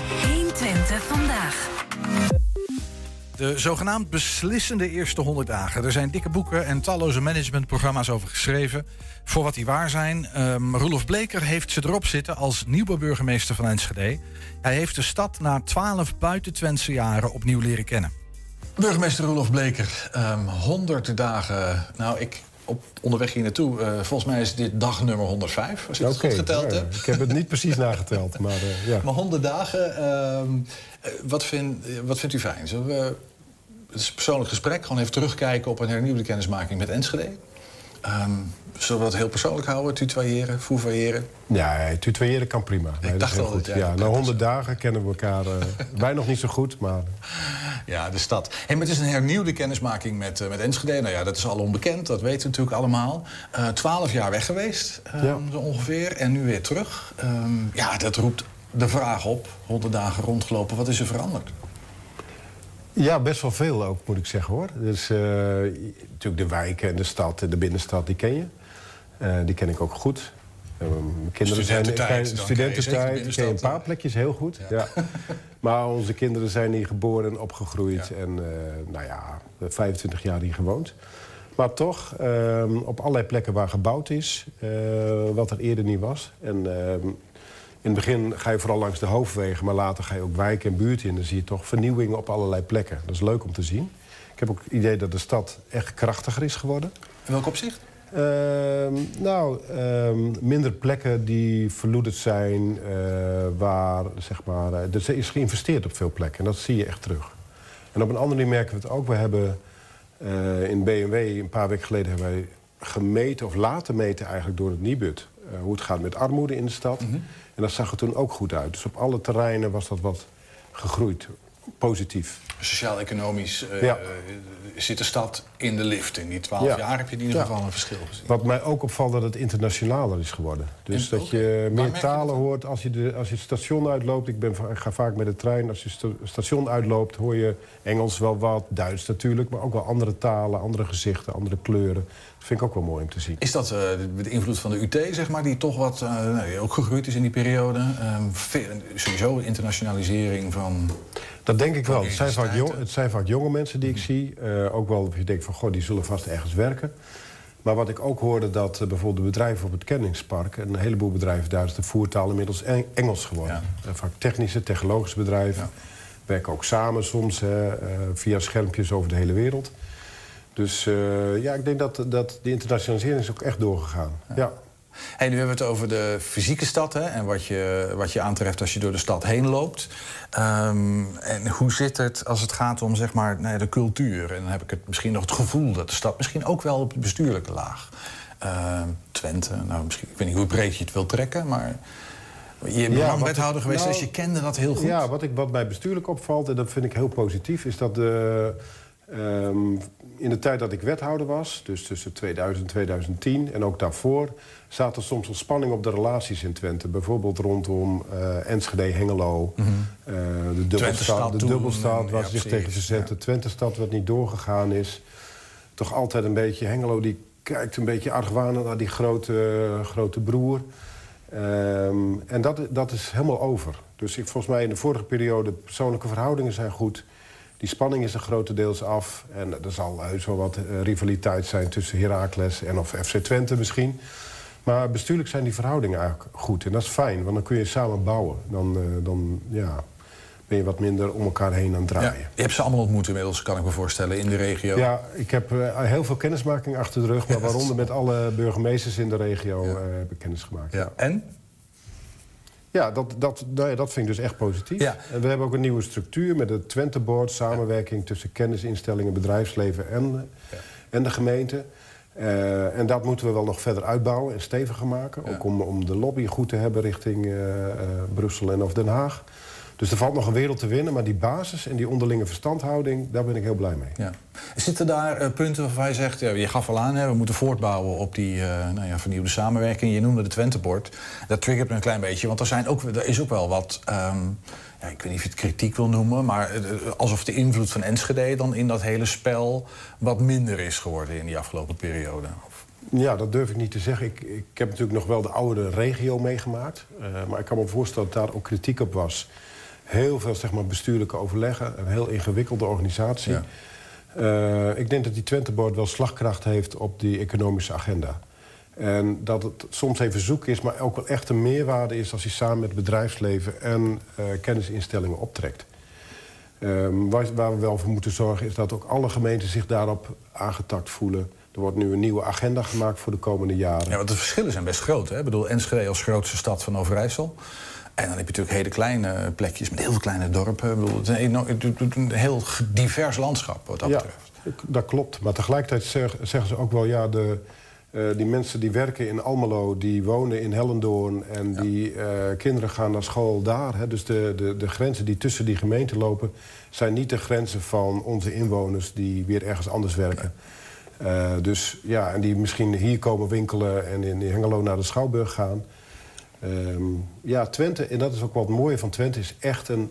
De zogenaamd beslissende eerste 100 dagen. Er zijn dikke boeken en talloze managementprogramma's over geschreven. Voor wat die waar zijn. Um, Roelof Bleker heeft ze erop zitten als nieuwe burgemeester van Enschede. Hij heeft de stad na 12 buiten Twentse jaren opnieuw leren kennen. Burgemeester Roelof Bleker, ehm 100 dagen. Nou, ik op onderweg hier naartoe. eh, volgens mij is dit dag nummer 105, als ik het goed geteld ja, heb. Ik heb het niet precies nageteld, maar eh, ja. Maar 100 dagen, ehm, eh, wat, vind, wat vindt u fijn? Zullen we, het is een persoonlijk gesprek, gewoon even terugkijken op een hernieuwde kennismaking met Enschede. Ehm, zullen we dat heel persoonlijk houden? Tutoyeren, foevoyeren? Ja, tutoyeren kan prima. Nee, dat dacht al Ja, na 100 dagen kennen we elkaar. eh, wij nog niet zo goed, maar Ja, de stad. Hey, maar het is een hernieuwde kennismaking met, eh, met Enschede. Nou ja, dat is al onbekend, dat weten we natuurlijk allemaal. Eh, Twaalf jaar weg geweest, Ja. zo ongeveer. En nu weer terug. Ehm, ja, dat roept de vraag op. 100 dagen rondgelopen, wat is er veranderd? Ja, best wel veel ook, moet ik zeggen hoor. Dus natuurlijk de wijken en de stad en de binnenstad, die ken je. Eh, die ken ik ook goed. Eh, mijn kinderen zijn Studententijd, zijn- ken de studententijd. ken je een paar plekjes heel goed. Ja. maar onze kinderen zijn hier geboren en opgegroeid. En eh, nou ja, 25 jaar hier gewoond. Maar toch, ehm, op allerlei plekken waar gebouwd is, wat er eerder niet was. En ehm, in het begin ga je vooral langs de hoofdwegen, maar later ga je ook wijken en buurten in. Dan zie je toch vernieuwing op allerlei plekken. Dat is leuk om te zien. Ik heb ook het idee dat de stad echt krachtiger is geworden. In welk opzicht? Ehm, nou, ehm, minder plekken die verloederd zijn, eh, waar zeg maar. eh, er is geïnvesteerd op veel plekken en dat zie je echt terug. En op een andere manier merken we het ook. We hebben eh, in BMW een paar weken geleden hebben wij gemeten of laten meten eigenlijk door het Nibud hoe het gaat met armoede in de stad. En dat zag er toen ook goed uit. Dus op alle terreinen was dat wat gegroeid, positief. Sociaal-economisch eh, Ja. eh, zit de stad in de lift. In die 12 Ja. jaar heb je in ieder Ja. geval een verschil gezien. Wat mij ook opvalt dat het internationaler is geworden. Dus dat je meer je talen hoort als je, de, als je het station uitloopt. Ik, ben, ga vaak met de trein. Als je het sta- station uitloopt hoor je Engels wel wat, Duits natuurlijk... maar ook wel andere talen, andere gezichten, andere kleuren. Dat vind ik ook wel mooi om te zien. Is dat eh, de, de invloed van de UT, zeg maar, die toch wat eh, nou, ook gegroeid is in die periode? Ehm, veel- sowieso internationalisering van. Dat denk ik wel. Het zijn, vaak jong, het zijn vaak jonge mensen die ik zie. Eh, ook wel dat je denkt van, goh, die zullen vast ergens werken. Maar wat ik ook hoorde, dat bijvoorbeeld de bedrijven op het kenningspark... een heleboel bedrijven, daar is de voertaal inmiddels Eng- Engels geworden. Eh, vaak technische, technologische bedrijven. Werken ook samen soms, hè, via schermpjes over de hele wereld. Dus eh, ja, ik denk dat, dat die internationalisering is ook echt doorgegaan. ja. Hey, nu hebben we het over de fysieke stad hè, en wat je, wat je aantreft als je door de stad heen loopt. Ehm, en hoe zit het als het gaat om zeg maar, nou ja, de cultuur? En dan heb ik het misschien nog het gevoel dat de stad misschien ook wel op de bestuurlijke laag. Ehm, Twente, nou, misschien, ik weet niet hoe breed je het wilt trekken, maar je bent Ja, wethouder geweest, nou, dus je kende dat heel goed. Ja, wat, ik, wat mij bestuurlijk opvalt, en dat vind ik heel positief... is dat de, ehm, in de tijd dat ik wethouder was, dus tussen 2000 en 2010... en ook daarvoor, zaten er soms wel spanning op de relaties in Twente. Bijvoorbeeld rondom eh, Enschede, Hengelo, eh, de dubbelstad, de toen, dubbelstad ja, waar ze zich precies, tegen verzetten. Twente-stad wat niet doorgegaan is. Toch altijd een beetje, Hengelo die kijkt een beetje argwanend naar die grote, grote broer... Ehm, en dat, dat is helemaal over. Dus ik, volgens mij in de vorige periode, persoonlijke verhoudingen zijn goed. Die spanning is er grotendeels af. En er zal heus wel wat eh, rivaliteit zijn tussen Heracles en of FC Twente misschien. Maar bestuurlijk zijn die verhoudingen eigenlijk goed. En dat is fijn, want dan kun je samen bouwen. Dan, eh, dan ja, ben je wat minder om elkaar heen aan het draaien. Ja, je hebt ze allemaal ontmoet inmiddels, kan ik me voorstellen, in de regio. Ja, ik heb eh, heel veel kennismaking achter de rug... maar waaronder met alle burgemeesters in de regio eh, heb ik kennis gemaakt. Ja. En? Ja, dat, dat, nou ja, dat vind ik dus echt positief. En we hebben ook een nieuwe structuur met het Twente Board... samenwerking tussen kennisinstellingen, bedrijfsleven en, en de gemeente. Eh, en dat moeten we wel nog verder uitbouwen en steviger maken. Ook om, om de lobby goed te hebben richting eh, eh, Brussel en of Den Haag. Dus er valt nog een wereld te winnen, maar die basis en die onderlinge verstandhouding... daar ben ik heel blij mee. Ja. Zitten daar eh, punten waarvan je zegt, ja, je gaf al aan, hè, we moeten voortbouwen op die eh, nou ja, vernieuwde samenwerking. Je noemde de Twentebord. Dat triggert me een klein beetje, want er, zijn ook, er is ook wel wat, ehm, ja, ik weet niet of je het kritiek wil noemen, maar eh, alsof de invloed van Enschede dan in dat hele spel wat minder is geworden in die afgelopen periode. Ja, dat durf ik niet te zeggen. Ik, ik heb natuurlijk nog wel de oude regio meegemaakt. Maar ik kan me voorstellen dat daar ook kritiek op was. Heel veel zeg maar, bestuurlijke overleggen. Een heel ingewikkelde organisatie. Eh, ik denk dat die Twenteboard wel slagkracht heeft op die economische agenda. En dat het soms even zoeken is, maar ook wel echt een meerwaarde is... als je samen met bedrijfsleven en eh, kennisinstellingen optrekt. Ehm, waar, waar we wel voor moeten zorgen is dat ook alle gemeenten zich daarop aangetakt voelen. Er wordt nu een nieuwe agenda gemaakt voor de komende jaren. Ja, want de verschillen zijn best groot. Hè? Ik bedoel, Enschede als grootste stad van Overijssel. En dan heb je natuurlijk hele kleine plekjes met heel veel kleine dorpen. Ik bedoel, het, is een heel divers landschap wat dat ja, betreft. dat klopt. Maar tegelijkertijd zeg- zeggen ze ook wel... ja, de, eh, die mensen die werken in Almelo, die wonen in Hellendoorn... en die eh, kinderen gaan naar school daar. Hè. Dus de, de, de grenzen die tussen die gemeenten lopen... zijn niet de grenzen van onze inwoners die weer ergens anders werken. Eh, dus ja, en die misschien hier komen winkelen... en in Hengelo naar de Schouwburg gaan... Ehm, ja, Twente, en dat is ook wat het mooie van Twente, is echt een,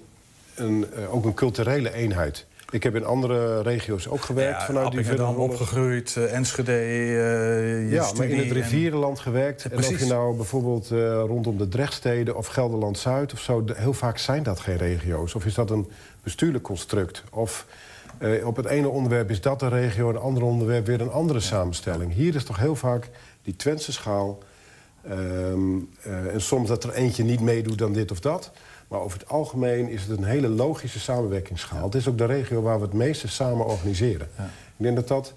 een, eh, ook een culturele eenheid. Ik heb in andere regio's ook gewerkt Ja, vanuit die opgegroeid, eh, Enschede, je Ja, maar in het en- rivierenland gewerkt. En of je nou bijvoorbeeld rondom de Drechtsteden of Gelderland-Zuid of zo... de- heel vaak zijn dat geen regio's. Of is dat een bestuurlijk construct? Of op het ene onderwerp is dat een regio... en het andere onderwerp weer een andere samenstelling. Hier is toch heel vaak die Twentse schaal... Ehm, eh, en soms dat er eentje niet meedoet dan dit of dat. Maar over het algemeen is het een hele logische samenwerkingsschaal. Het is ook de regio waar we het meeste samen organiseren. Ik denk dat dat...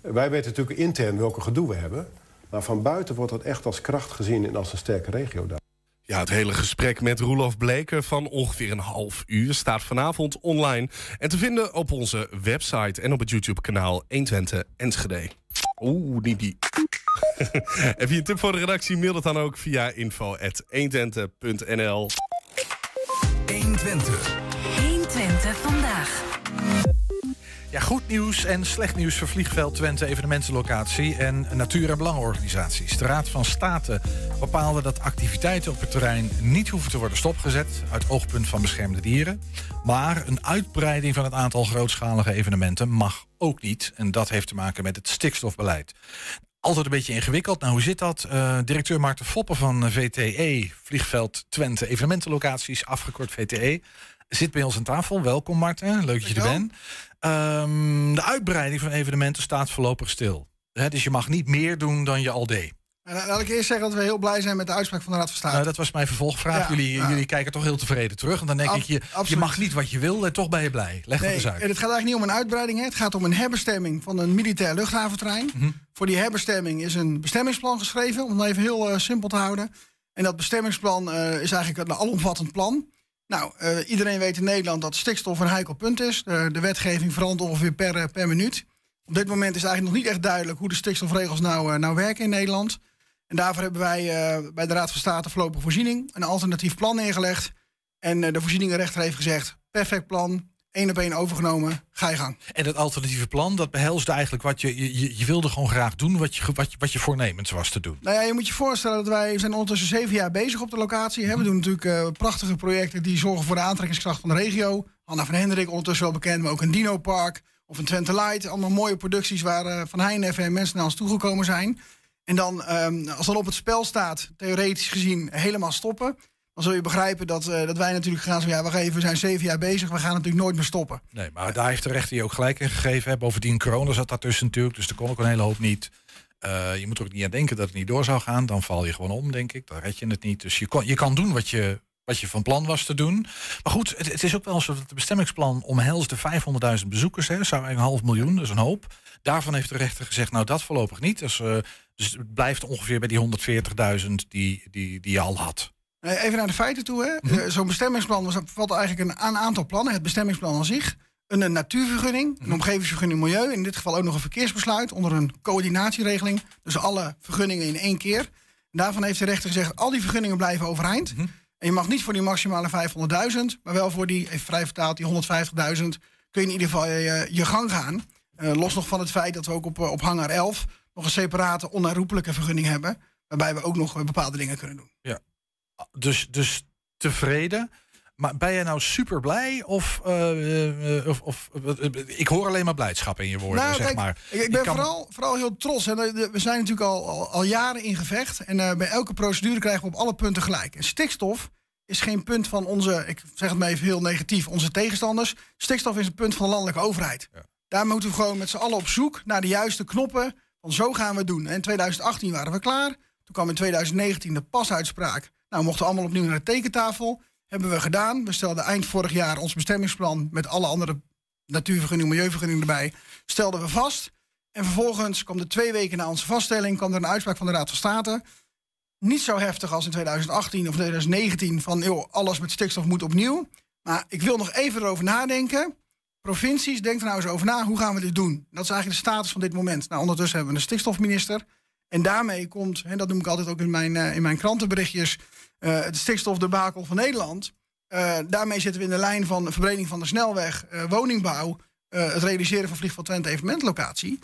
Wij weten natuurlijk intern welke gedoe we hebben. Maar van buiten wordt dat echt als kracht gezien en als een sterke regio daar. Ja, het hele gesprek met Roelof Bleker van ongeveer een half uur staat vanavond online. En te vinden op onze website en op het YouTube-kanaal 120 Enschede. Oeh, niet die. Heb je een tip voor de redactie? Mail het dan ook via info.120.nl. 120. 120 vandaag. Ja, goed nieuws en slecht nieuws voor Vliegveld Twente evenementenlocatie en natuur- en belangenorganisaties. De Raad van State bepaalde dat activiteiten op het terrein niet hoeven te worden stopgezet uit oogpunt van beschermde dieren. Maar een uitbreiding van het aantal grootschalige evenementen mag ook niet. En dat heeft te maken met het stikstofbeleid. Altijd een beetje ingewikkeld. Nou, hoe zit dat? Eh, directeur Maarten Foppen van VTE, Vliegveld Twente evenementenlocaties, afgekort VTE, zit bij ons aan tafel. Welkom Marten, leuk dat je er bent. Ehm, de uitbreiding van evenementen staat voorlopig stil. Hè, dus je mag niet meer doen dan je al deed. En laat ik eerst zeggen dat we heel blij zijn met de uitspraak van de Raad van State. Nou, dat was mijn vervolgvraag. Ja, jullie, ja. jullie kijken toch heel tevreden terug. En dan denk Ab- ik, je, mag niet wat je wil en toch ben je blij. Leg dat Nee, eens uit. en het gaat eigenlijk niet om een uitbreiding. Hè. Het gaat om een herbestemming van een militair luchthaventerrein. Mhm. Voor die herbestemming is een bestemmingsplan geschreven, om het even heel eh, simpel te houden. En dat bestemmingsplan eh, is eigenlijk een alomvattend plan. Nou, eh, iedereen weet in Nederland dat stikstof een heikel punt is. De, de wetgeving verandert ongeveer per, eh, per minuut. Op dit moment is eigenlijk nog niet echt duidelijk hoe de stikstofregels nou, eh, nou werken in Nederland. En daarvoor hebben wij eh, bij de Raad van State voorlopige voorziening een alternatief plan neergelegd. En eh, de voorzieningenrechter heeft gezegd: perfect plan, één op één overgenomen, ga je gang. En dat alternatieve plan, dat behelst eigenlijk wat je, je, wilde gewoon graag doen, wat je, wat, je, wat je voornemens was te doen. Nou ja, je moet je voorstellen dat wij zijn ondertussen zeven jaar bezig op de locatie. hè. We doen natuurlijk eh, prachtige projecten die zorgen voor de aantrekkingskracht van de regio. Anna van Hendrik, ondertussen wel bekend, maar ook een Dino Park of een Twente Light. Allemaal mooie producties waar Van Heijnen en mensen naar ons toegekomen zijn. En dan, ehm, als dan op het spel staat, theoretisch gezien, helemaal stoppen. Dan zul je begrijpen dat, eh, dat wij natuurlijk gaan zeggen... ja, wacht even, we zijn zeven jaar bezig, we gaan natuurlijk nooit meer stoppen. Nee, maar daar heeft de rechter je ook gelijk in gegeven. Hè. Bovendien, corona zat daartussen natuurlijk, dus er kon ook een hele hoop niet. Eh, je moet ook niet aan denken dat het niet door zou gaan. Dan val je gewoon om, denk ik. Dan red je het niet. Dus je, kon, je kan doen wat je, wat je van plan was te doen. Maar goed, het, het is ook wel zo dat het bestemmingsplan omhelst de 500.000 bezoekers. Hè. Zou een half miljoen, is een hoop. Daarvan heeft de rechter gezegd, nou dat voorlopig niet. Dus, eh, dus het blijft ongeveer bij die 140.000 die, die, die je al had. Eh, Even naar de feiten toe. hè. Mhm. Eh, Zo'n bestemmingsplan was- bevat eigenlijk een, een aantal plannen. Het bestemmingsplan aan zich. Een, een natuurvergunning, Mhm. een omgevingsvergunning milieu. In dit geval ook nog een verkeersbesluit onder een coördinatieregeling. Dus alle vergunningen in één keer. En daarvan heeft de rechter gezegd, al die vergunningen blijven overeind. Mhm. En je mag niet voor die maximale 500.000, maar wel voor die, even vrij vertaald, die 150.000... kun je in ieder geval je, je gang gaan. Eh, los nog van het feit dat we ook op, eh, op hangar 11 nog een separate onherroepelijke vergunning hebben. Waarbij we ook nog eh, bepaalde dingen kunnen doen. Ja. Dus, dus tevreden. Maar ben jij nou super blij? Of, of, of ik hoor alleen maar blijdschap in je woorden, Nou, zeg kijk, maar. Ik, ik ben kan- vooral, vooral heel trots. Hè. We zijn natuurlijk al, al, al jaren in gevecht. En bij elke procedure krijgen we op alle punten gelijk. En stikstof is geen punt van onze, ik zeg het maar even heel negatief, onze tegenstanders. Stikstof is een punt van de landelijke overheid. Daar moeten we gewoon met z'n allen op zoek naar de juiste knoppen. Van zo gaan we het doen. En in 2018 waren we klaar. Toen kwam in 2019 de pasuitspraak. Nou, we mochten allemaal opnieuw naar de tekentafel. Hebben we gedaan. We stelden eind vorig jaar ons bestemmingsplan met alle andere natuurvergunningen, milieuvergunningen erbij, stelden we vast. En vervolgens kwam er twee weken na onze vaststelling kwam er een uitspraak van de Raad van State. Niet zo heftig als in 2018 of 2019 van joh, alles met stikstof moet opnieuw. Maar ik wil nog even erover nadenken. Provincies, denk er nou eens over na. Hoe gaan we dit doen? Dat is eigenlijk de status van dit moment. Nou, ondertussen hebben we een stikstofminister. En daarmee komt, en dat noem ik altijd ook in mijn, uh, in mijn krantenberichtjes, uh, het stikstofdebakel van Nederland. Uh, daarmee zitten we in de lijn van de verbreding van de snelweg, woningbouw, het realiseren van Vliegveld Twente evenementlocatie.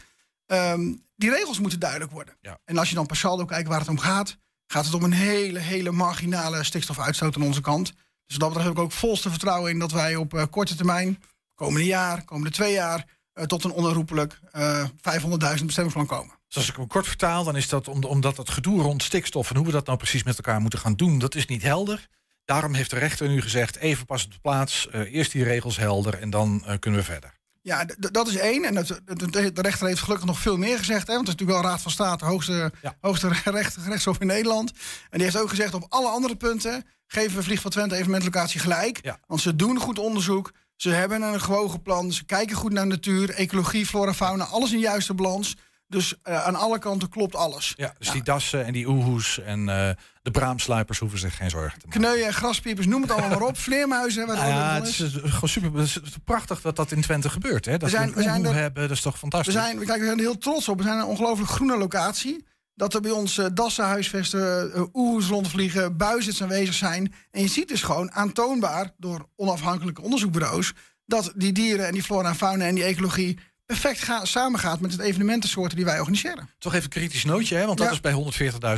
Um, die regels moeten duidelijk worden. Ja. En als je dan per saldo kijkt waar het om gaat, gaat het om een hele, hele marginale stikstofuitstoot aan onze kant. Dus dat betreft heb ik ook volste vertrouwen in dat wij op korte termijn, komende jaar, komende twee jaar, uh, tot een onherroepelijk uh, 500.000 bestemmingsplan komen. Dus als ik hem kort vertaal, dan is dat om, omdat het gedoe rond stikstof en hoe we dat nou precies met elkaar moeten gaan doen, dat is niet helder. Daarom heeft de rechter nu gezegd, even pas op de plaats, eerst die regels helder en dan kunnen we verder. Ja, dat is één. En dat, de rechter heeft gelukkig nog veel meer gezegd. Hè, want het is natuurlijk wel Raad van State, hoogste, ja. hoogste recht, rechtshof in Nederland. En die heeft ook gezegd op alle andere punten geven we Vlieg van Twente evenementlocatie gelijk. Ja. Want ze doen goed onderzoek. Ze hebben een gewogen plan. Ze kijken goed naar natuur, ecologie, flora, fauna. Alles in juiste balans. Dus uh, aan alle kanten klopt alles. Ja, dus die dassen en die oehoes en uh, de braamsluipers hoeven zich geen zorgen te maken. Kneuien, graspiepers, noem het allemaal maar op. Vleermuizen. Wat ja, het is gewoon super. Het is prachtig dat dat in Twente gebeurt. Hè? Dat we, zijn, we zijn er, hebben, dat is toch fantastisch. We zijn, kijk, we zijn er heel trots op. We zijn een ongelooflijk groene locatie. Dat er bij ons uh, dassen huisvesten, uh, oehoes rondvliegen, buizens aanwezig zijn. En je ziet dus gewoon aantoonbaar door onafhankelijke onderzoekbureaus... dat die dieren en die flora en fauna en die ecologie perfect ga, samengaat met het evenementensoorten die wij organiseren. Toch even een kritisch nootje, hè? want dat Ja. is bij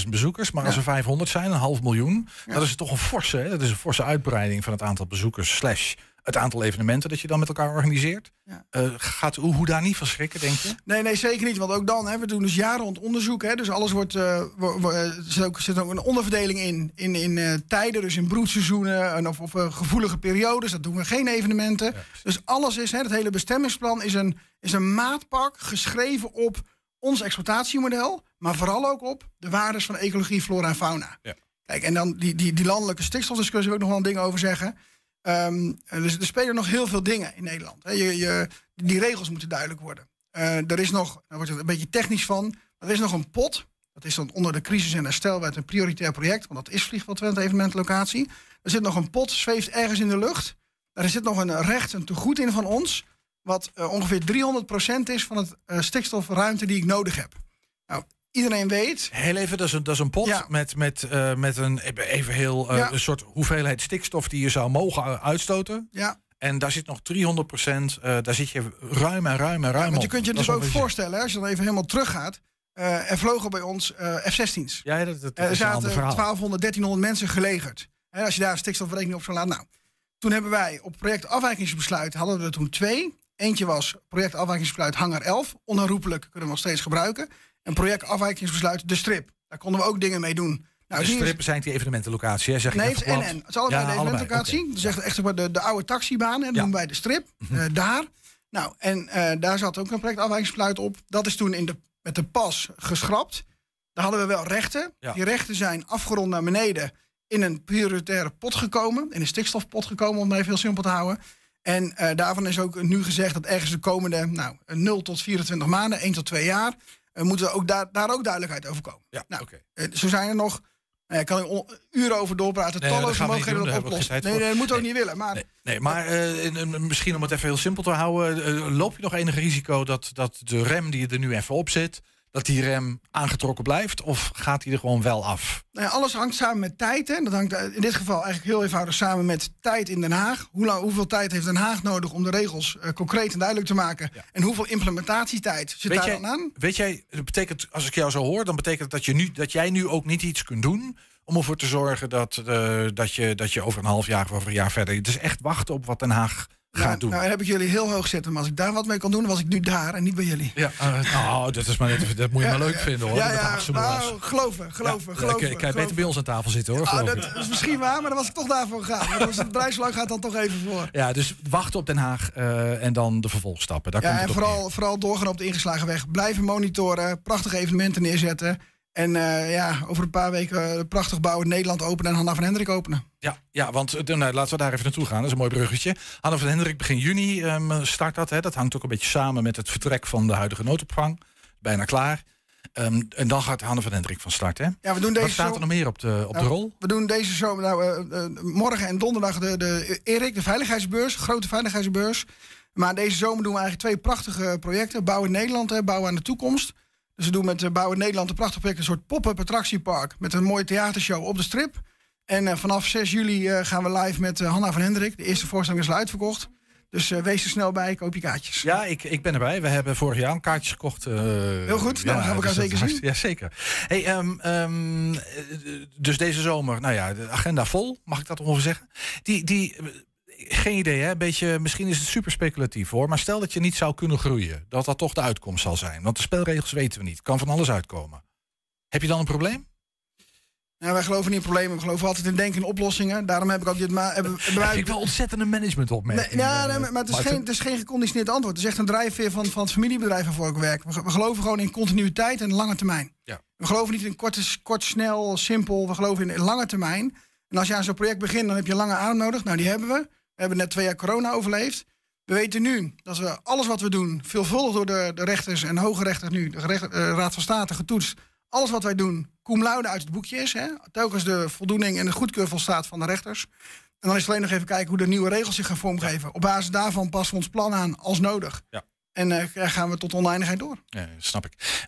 140.000 bezoekers. Maar als er 500 zijn, een half miljoen, Ja. dat is toch een forse, hè? dat is een forse uitbreiding van het aantal bezoekers slash het aantal evenementen dat je dan met elkaar organiseert. Eh, gaat hoe, hoe daar niet van schrikken, denk je? Nee, nee, zeker niet. Want ook dan, hè, we doen dus jaren rond onderzoek. Hè, dus alles wordt. eh, wo- wo- er zit ook, zit ook een onderverdeling in. In, in eh, tijden, dus in broedseizoenen en of, of eh, gevoelige periodes. Dat doen we geen evenementen. dus alles is, hè, het hele bestemmingsplan is een, is een maatpak geschreven op ons exploitatiemodel. Maar vooral ook op de waardes van ecologie, flora en fauna. Ja. Kijk, en dan die, die, die landelijke stikstofdiscussie wil ik nog wel een ding over zeggen. Dus er spelen nog heel veel dingen in Nederland. Je, je, die regels moeten duidelijk worden. Eh, er is nog, daar wordt het een beetje technisch van, er is nog een pot. Dat is dan onder de crisis- en herstelwet een prioritair project, want dat is Vliegveld Twente evenementlocatie. Er zit nog een pot, zweeft ergens in de lucht. Daar zit nog een recht, een tegoed in van ons, wat eh, ongeveer 300% is van het eh, stikstofruimte die ik nodig heb. Nou, iedereen weet, Heel even, dat is een, dat is een pot met, met, eh, met een even heel eh, Ja. een soort hoeveelheid stikstof die je zou mogen uitstoten. ja, En daar zit nog 300 procent, daar zit je ruim en ruim en ruim want je kunt je Dat dus ook voorstellen, als je dan even helemaal teruggaat, eh er vlogen bij ons eh, F-16's. Ja, dat, dat, er zaten verhaal. 1200, 1300 mensen gelegerd. Hè, als je daar een op zou laten. Nou, toen hebben wij op project afwijkingsbesluit hadden we er toen twee. Eentje was project afwijkingsbesluit Hangar 11. Onherroepelijk kunnen we nog steeds gebruiken. En project afwijkingsbesluit De Strip. Daar konden we ook dingen mee doen. Nou, de is- strippen zijn die evenementenlocatie, hè? Zeg ik Nee, het is plat. NN. Het is allebei Ja, de evenementlocatie. oké. Dus echt, de, de oude taxibaan. En dat noemen wij de strip. Mhm. eh, daar. Nou, en eh, daar zat ook een project afwijkingsbesluit op. Dat is toen in de, met de pas geschrapt. Daar hadden we wel rechten. Ja. Die rechten zijn afgerond naar beneden in een prioritaire pot gekomen. In een stikstofpot gekomen, om het even heel simpel te houden. En eh, daarvan is ook nu gezegd dat ergens de komende nou, 0 tot 24 maanden, 1 tot 2 jaar, moeten we ook daar, daar ook duidelijkheid over komen. Ja, nou, oké. eh, zo zijn er nog. Nou ja, kan ik on- uren over doorpraten. Nee, talloze mogelijkheden dat oplossen. Nee, nee, dat moet ook niet willen. Maar Nee, maar eh, en- en misschien om het even heel simpel te houden, eh, loop je nog enig risico dat, dat de rem die er nu even op zit, dat die rem aangetrokken blijft? Of gaat die er gewoon wel af? Nou ja, alles hangt samen met tijd. Hè. Dat hangt in dit geval eigenlijk heel eenvoudig samen met tijd in Den Haag. Hoe lang, hoeveel tijd heeft Den Haag nodig om de regels eh, concreet en duidelijk te maken? En hoeveel implementatietijd zit Weet daar jij, dan aan? weet jij, dat betekent, als ik jou zo hoor, dan betekent dat, je nu, dat jij nu ook niet iets kunt doen om ervoor te zorgen dat, eh, dat, je, dat je over een half jaar of over een jaar verder. Het is echt wachten op wat Den Haag gaat Nou, doen. nou, dan heb ik jullie heel hoog zitten. Maar als ik daar wat mee kan doen, dan was ik nu daar en niet bij jullie. Ja, eh, nou, dat, is maar net, dat moet je maar leuk vinden hoor. Ja, met ja, nou, geloven, geloven, Ja, geloven. Kan je geloven. beter bij ons aan tafel zitten hoor, Ah, dat ik. is misschien waar, maar daar was ik toch daarvoor gegaan. Als het gaat dan toch even voor. Ja, dus wachten op Den Haag eh, en dan de vervolgstappen. Daar Ja, komt en vooral, vooral doorgaan op de ingeslagen weg. Blijven monitoren, prachtige evenementen neerzetten. En eh, ja, over een paar weken uh, prachtig bouwen Nederland openen en Hanna van Hendrik openen. Ja, ja want uh, nou, laten we daar even naartoe gaan. Dat is een mooi bruggetje. Hanna van Hendrik begin juni um, start dat. Hè. Dat hangt ook een beetje samen met het vertrek van de huidige noodopvang. Bijna klaar. Um, en dan gaat Hanne van Hendrik van start, hè? Ja, we doen deze Wat staat er nog meer op de, op nou, de rol? We doen deze zomer, nou, uh, morgen en donderdag de, de Erik, de veiligheidsbeurs, grote veiligheidsbeurs. Maar deze zomer doen we eigenlijk twee prachtige projecten. Bouwen Nederland, hè, bouwen aan de toekomst. Dus we doen met uh, Bouwen Nederland een prachtig project, een soort pop-up attractiepark. Met een mooie theatershow op de strip. En uh, vanaf 6 juli uh, gaan we live met Hanna van Hendrik. De eerste voorstelling is al uitverkocht. Dus wees er snel bij, koop je kaartjes. Ja, ik, ik ben erbij. We hebben vorig jaar een kaartjes gekocht. Heel goed, dan ja, gaan we elkaar zeker zien. Ja, zeker. Hey, um, um, dus deze zomer, nou ja, de agenda vol, mag ik dat ongeveer zeggen? Die, die, geen idee, hè? Beetje, misschien is het super speculatief hoor. Maar stel dat je niet zou kunnen groeien, dat dat toch de uitkomst zal zijn. Want de spelregels weten we niet. Kan van alles uitkomen. Heb je dan een probleem? Nou, wij geloven niet in problemen. We geloven altijd in denken in oplossingen. Daarom heb ik ook dit. Maar hebben, hebben wij... Ik wel ontzettende management op. Nee, ja, nee, maar het is, geen, het is geen geconditioneerd antwoord. Het is echt een drijfveer van, van het familiebedrijf waarvoor ik werk. We, we geloven gewoon in continuïteit en lange termijn. Ja. We geloven niet in kort, kort, snel, simpel. We geloven in lange termijn. En als je aan zo'n project begint, dan heb je lange adem nodig. Nou, die hebben we. We hebben net twee jaar corona overleefd. We weten nu dat we alles wat we doen, veelvuldig door de, de rechters en hoge rechters nu, de uh, Raad van State getoetst. Alles wat wij doen, cum laude uit het boekje is. Hè? Telkens de voldoening en de goedkeur volstaat van de rechters. En dan is het alleen nog even kijken hoe de nieuwe regels zich gaan vormgeven. Op basis daarvan passen we ons plan aan als nodig. Ja. En uh, gaan we tot oneindigheid door. Ja, snap ik.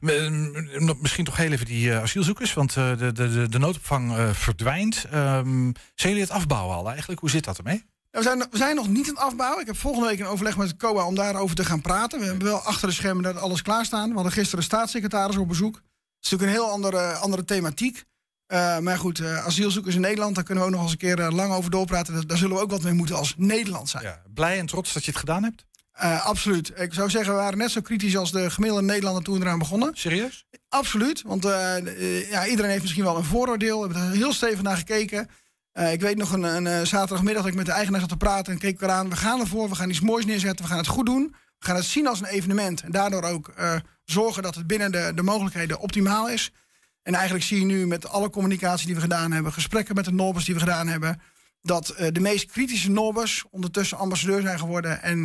Misschien toch heel even die uh, asielzoekers, want uh, de, de, de noodopvang verdwijnt. Um, zijn jullie het afbouwen al eigenlijk? Hoe zit dat ermee? We zijn, we zijn nog niet aan het afbouwen. Ik heb volgende week een overleg met COA om daarover te gaan praten. We hebben wel achter de schermen dat alles klaarstaan. We hadden gisteren staatssecretaris op bezoek. Het is natuurlijk een heel andere, andere thematiek. Uh, maar goed, uh, asielzoekers in Nederland, daar kunnen we ook nog eens een keer uh, lang over doorpraten. Daar, daar, zullen we ook wat mee moeten als Nederland zijn. Ja, blij en trots dat je het gedaan hebt? absoluut. Ik zou zeggen, we waren net zo kritisch als de gemiddelde Nederlander toen we eraan begonnen. Serieus? Absoluut. Want ja, iedereen heeft misschien wel een vooroordeel. We hebben er heel stevig naar gekeken. Uh, ik weet nog een, een, een, zaterdagmiddag dat ik met de eigenaar zat te praten en keek ik eraan. We gaan ervoor, we gaan iets moois neerzetten, we gaan het goed doen. We gaan het zien als een evenement en daardoor ook uh, zorgen dat het binnen de, de mogelijkheden optimaal is. En eigenlijk zie je nu met alle communicatie die we gedaan hebben, gesprekken met de Norbers die we gedaan hebben, dat de meest kritische Norbers ondertussen ambassadeur zijn geworden en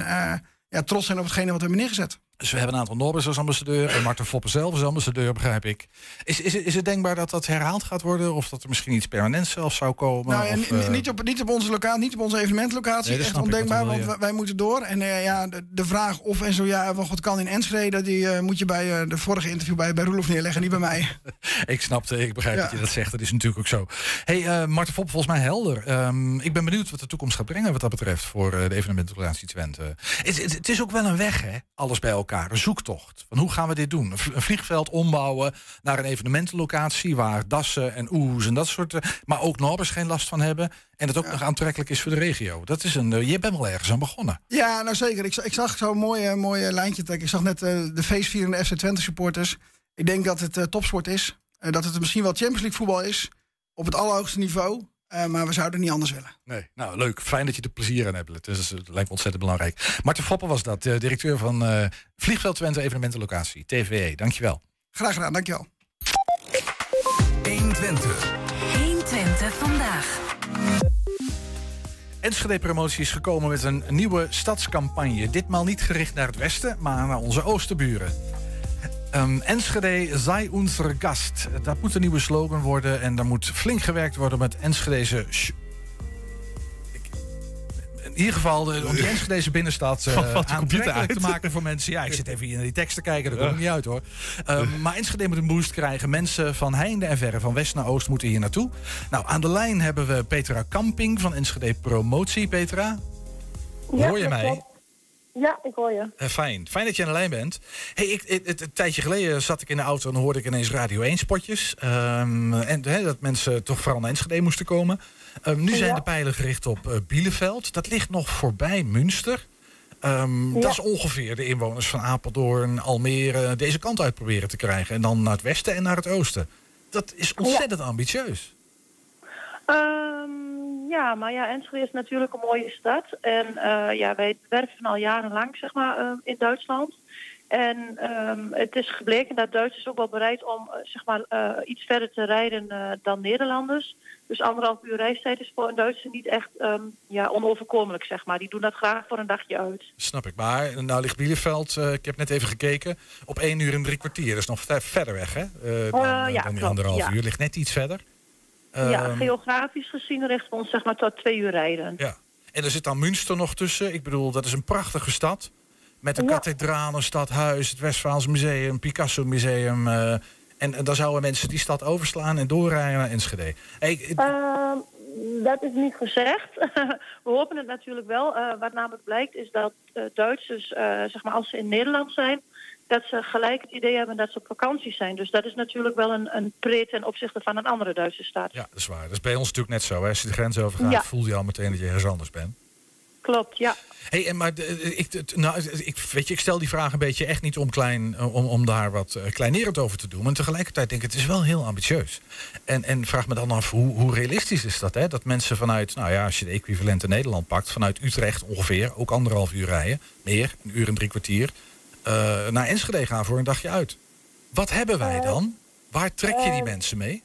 ja, trots zijn op hetgene wat we hebben neergezet. Dus we hebben een aantal Norbers als ambassadeur. En Marten Foppen zelf als ambassadeur, begrijp ik. Is, is, is het denkbaar dat dat herhaald gaat worden? Of dat er misschien iets permanents zelf zou komen? Nou, of, uh... niet, op, niet op onze locatie, niet op onze evenementlocatie. Nee, echt ondenkbaar, want wij, moeten door. En uh, ja, de, de, vraag of en zo ja, wat kan in Enschede, die uh, moet je bij de vorige interview bij, bij Roelof neerleggen, niet bij mij. ik snapte, ik begrijp ja. dat je dat zegt. Dat is natuurlijk ook zo. hey, Marten Foppen, volgens mij helder. Um, ik ben benieuwd wat de toekomst gaat brengen wat dat betreft voor de evenementlocatie Twente. Het, het, het is ook wel een weg, hè? Alles bij elkaar. Een zoektocht. Van hoe gaan we dit doen? Een vliegveld ombouwen naar een evenementenlocatie waar dassen en oes en dat soort. Maar ook Norbers geen last van hebben. En dat ook ja. nog aantrekkelijk is voor de regio. Dat is een. je bent wel ergens aan begonnen. Ja, nou zeker. Ik, ik zag zo'n mooi, mooi lijntje trekken. Ik zag net uh, de feestvierende FC Twente supporters. Ik denk dat het uh, topsport is. Uh, dat het misschien wel Champions League voetbal is. Op het allerhoogste niveau. Uh, maar we zouden niet anders willen. Nee, nou leuk. Fijn dat je er plezier aan hebt. Het, is, het lijkt me ontzettend belangrijk. Marten Foppen was dat, uh, directeur van uh, Vliegveld Twente Evenementenlocatie, TVE. Dankjewel. Graag gedaan, dankjewel. 120. 120 vandaag. Enschede Promotie is gekomen met een nieuwe stadscampagne. Ditmaal niet gericht naar het westen, maar naar onze oosterburen. Um, Enschede sei unser Gast. Dat moet een nieuwe slogan worden. En daar moet flink gewerkt worden met Enschedeze... In ieder geval de, om die Enschedeze binnenstad uh, aantrekkelijk te maken voor mensen. Ja, ik zit even hier naar die tekst te kijken, dat komt ja. niet uit hoor. Um, maar Enschede moet een boost krijgen. Mensen van heinde en verre, van west naar oost, moeten hier naartoe. Nou, aan de lijn hebben we Petra Kamping van Enschede Promotie. Petra, ja, hoor je mij? Ja, ik hoor je. Uh, fijn. Fijn dat je aan de lijn bent. Hey, ik, het, het, een tijdje geleden zat ik in de auto en hoorde ik ineens Radio 1 spotjes. Um, en he, dat mensen toch vooral naar Enschede moesten komen. Um, nu zijn de pijlen gericht op uh, Bielefeld. Dat ligt nog voorbij Münster. Um, ja. Dat is ongeveer de inwoners van Apeldoorn, Almere... deze kant uit proberen te krijgen. En dan naar het westen en naar het oosten. Dat is ontzettend ja. ambitieus. Um, ja, maar ja, Enschede is natuurlijk een mooie stad. En uh, ja, wij werken al jarenlang zeg maar, uh, in Duitsland. En ehm, het is gebleken dat Duitsers ook wel bereid om eh, zeg maar, eh, iets verder te rijden eh, dan Nederlanders. Dus anderhalf uur reistijd is voor een Duitser niet echt ehm, ja, onoverkomelijk, zeg maar. Die doen dat graag voor een dagje uit. Snap ik. Maar nou ligt Bielefeld, eh, ik heb net even gekeken, op 1 uur en drie kwartier. Dat is nog ver- verder weg, hè? Eh, dan, Eh, eh, ja, dan die klopt, anderhalf ja. uur. Ligt net iets verder. Ja, Ehm, geografisch gezien richten we ons zeg maar tot twee uur rijden. Ja. En er zit dan Münster nog tussen. Ik bedoel, dat is een prachtige stad. Met een Ja. kathedraal, een stadhuis, het Westvaals Museum, Picasso Museum. eh, en, en dan zouden mensen die stad overslaan en doorrijden naar Enschede. Hey, Ehm, dat is niet gezegd. We hopen het natuurlijk wel. Eh, wat namelijk blijkt is dat eh, Duitsers, zeg maar als ze in Nederland zijn, dat ze gelijk het idee hebben dat ze op vakantie zijn. Dus dat is natuurlijk wel een, een pre ten opzichte van een andere Duitse stad. ja, dat is waar. Dat is bij ons natuurlijk net zo. Hè. Als je de grens overgaat, Ja. voel je al meteen dat je ergens anders bent. Klopt, ja. Hey, en maar de- ik, het- nou, ik, weet je, ik stel die vraag een beetje echt niet om, klein, om, om daar wat eh, kleinerend over te doen. Maar tegelijkertijd denk ik, het is wel heel ambitieus. En, en vraag me dan af, hoe, hoe realistisch is dat? Hè? Dat mensen vanuit, nou ja, als je de equivalente Nederland pakt, vanuit Utrecht ongeveer, ook anderhalf uur rijden, meer, een uur en drie kwartier, eh, naar Enschede gaan voor een dagje uit. Wat hebben wij dan? Waar trek je die eh, mensen mee?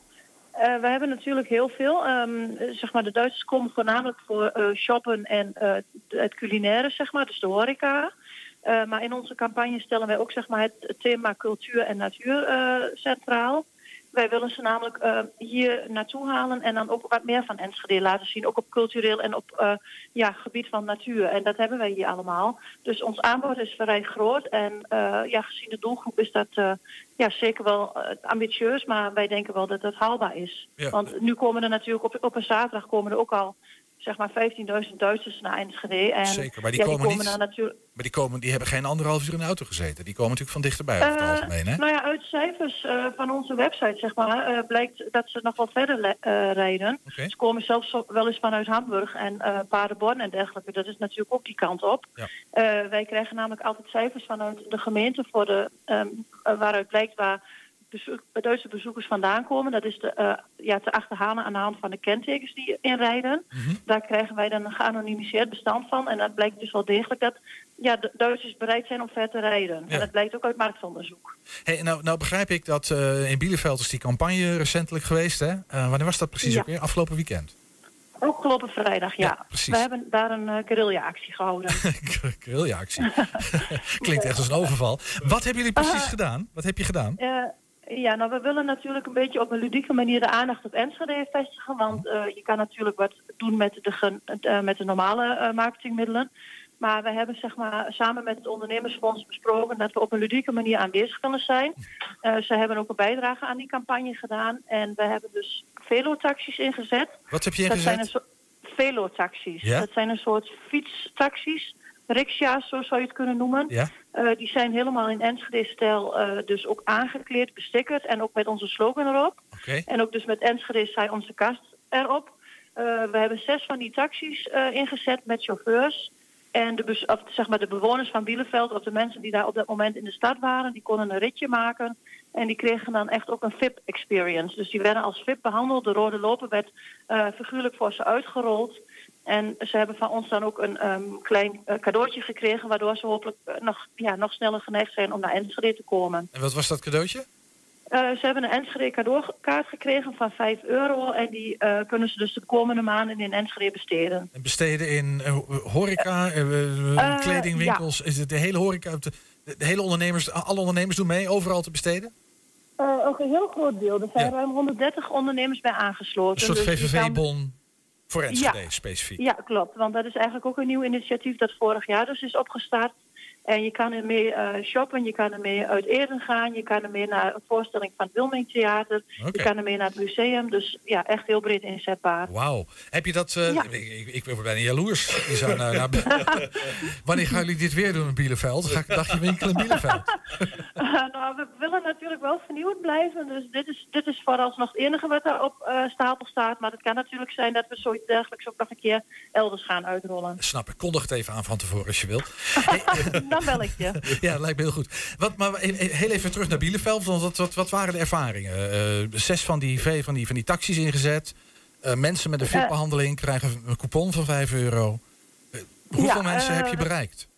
Eh, we hebben natuurlijk heel veel. Ehm, eh, zeg maar, de Duitsers komen voornamelijk voor eh, shoppen en eh, het culinaire, zeg maar, dus de horeca. Eh, maar in onze campagne stellen wij ook zeg maar, het thema cultuur en natuur eh, centraal. Wij willen ze namelijk eh, hier naartoe halen en dan ook wat meer van Enschede laten zien. Ook op cultureel en op eh, ja, gebied van natuur. En dat hebben wij hier allemaal. Dus ons aanbod is vrij groot. En eh, ja, gezien de doelgroep is dat ja, zeker wel ambitieus. Maar wij denken wel dat dat haalbaar is. Ja. Want nu komen er natuurlijk op, op een zaterdag komen er ook al zeg maar 15.000 Duitsers naar Enschede. En Zeker, maar die ja, komen niet- natuurlijk. Maar die, komen, die hebben geen anderhalf uur in de auto gezeten. Die komen natuurlijk van dichterbij over het Eh, algemeen. Hè? Nou ja, uit cijfers eh, van onze website zeg maar, eh, blijkt dat ze nog wel verder rijden. Ze komen zelfs wel eens vanuit Hamburg en Paderborn en dergelijke. Dat is natuurlijk ook die kant op. Ja. Wij krijgen namelijk altijd cijfers vanuit de gemeente voor de, ehm, eh, waaruit blijkt waar bezoek- Duitse bezoekers vandaan komen. Dat is de, eh, ja, te achterhalen aan de hand van de kentekens die inrijden. Mhm. Daar krijgen wij dan een geanonimiseerd bestand van. En dat blijkt dus wel degelijk dat ja, de Duitsers bereid zijn om ver te rijden. Ja. En dat blijkt ook uit marktonderzoek. Hey, nou, nou begrijp ik dat eh, in Bielefeld is die campagne recentelijk geweest. Hè? Eh, wanneer was dat precies Ja. ook weer? Afgelopen weekend. Afgelopen vrijdag, ja. precies. We hebben daar een uh, guerrilla-actie gehouden. Guerrilla-actie. Klinkt echt als een overval. Wat hebben jullie precies gedaan? Wat heb je gedaan? Ja, nou, we willen natuurlijk een beetje op een ludieke manier de aandacht op Enschede vestigen. Want eh, je kan natuurlijk wat doen met de, eh, met de normale eh, marketingmiddelen. Maar we hebben zeg maar, samen met het ondernemersfonds besproken dat we op een ludieke manier aanwezig willen zijn. Ze hebben ook een bijdrage aan die campagne gedaan. En we hebben dus velotaxis ingezet. Wat heb je Dat zijn ingezet? een soort velotaxis. Ja? Dat zijn een soort fietstaxis, riksja's, zo zou je het kunnen noemen. Ja? Eh, die zijn helemaal in Enschede-stijl eh, dus ook aangekleed, bestickerd en ook met onze slogan erop. En ook dus met Enschede zij onze kast erop. Eh, we hebben zes van die taxis ingezet met chauffeurs. En de, of, zeg maar de bewoners van Bielefeld, of de mensen die daar op dat moment in de stad waren, die konden een ritje maken. En die kregen dan echt ook een VIP-experience. Dus die werden als VIP behandeld. De rode loper werd figuurlijk voor ze uitgerold. En ze hebben van ons dan ook een ehm, klein eh, cadeautje gekregen... waardoor ze hopelijk eh, nog, ja, nog sneller geneigd zijn om naar Enschede te komen. En wat was dat cadeautje? Eh, ze hebben een Enschede cadeaukaart gekregen van 5 euro... en die kunnen ze dus de komende maanden in Enschede besteden. En besteden in horeca, kledingwinkels. Is het de hele horeca, de, de hele ondernemers, alle ondernemers doen mee overal te besteden? Ook een heel groot deel. Er zijn ruim 130 ondernemers bij aangesloten. Een soort Dus VVV-bon voor Enschede Ja. specifiek. Ja, klopt. Want dat is eigenlijk ook een nieuw initiatief dat vorig jaar dus is opgestart. En je kan ermee eh shoppen, je kan ermee uit Eden gaan, je kan ermee naar een voorstelling van het Wilming Theater, Oké. je kan ermee naar het museum. Dus ja, echt heel breed inzetbaar. Wauw. Heb je dat... eh, Ja. ik, ik, ben bijna jaloers. Je zou naar, naar- Wanneer gaan jullie dit weer doen in Bielefeld? Ga ik een dagje winkelen in Bielefeld. nou, we willen natuurlijk wel vernieuwd blijven. Dus dit is, dit is vooralsnog het enige wat er op eh, stapel staat. Maar het kan natuurlijk zijn dat we zoiets dergelijks ook nog een keer elders gaan uitrollen. Snap ik. Kondig het even aan van tevoren als je wil. Dan Ja, dat lijkt me heel goed. Wat, maar e- e- heel even terug naar Bielefeld. Want wat, wat, wat waren de ervaringen? Eh, zes van die, van, die, van die taxis ingezet. Eh, mensen met een Eh. VIP-behandeling krijgen een coupon van 5 euro. Hoeveel Ja, mensen heb je bereikt?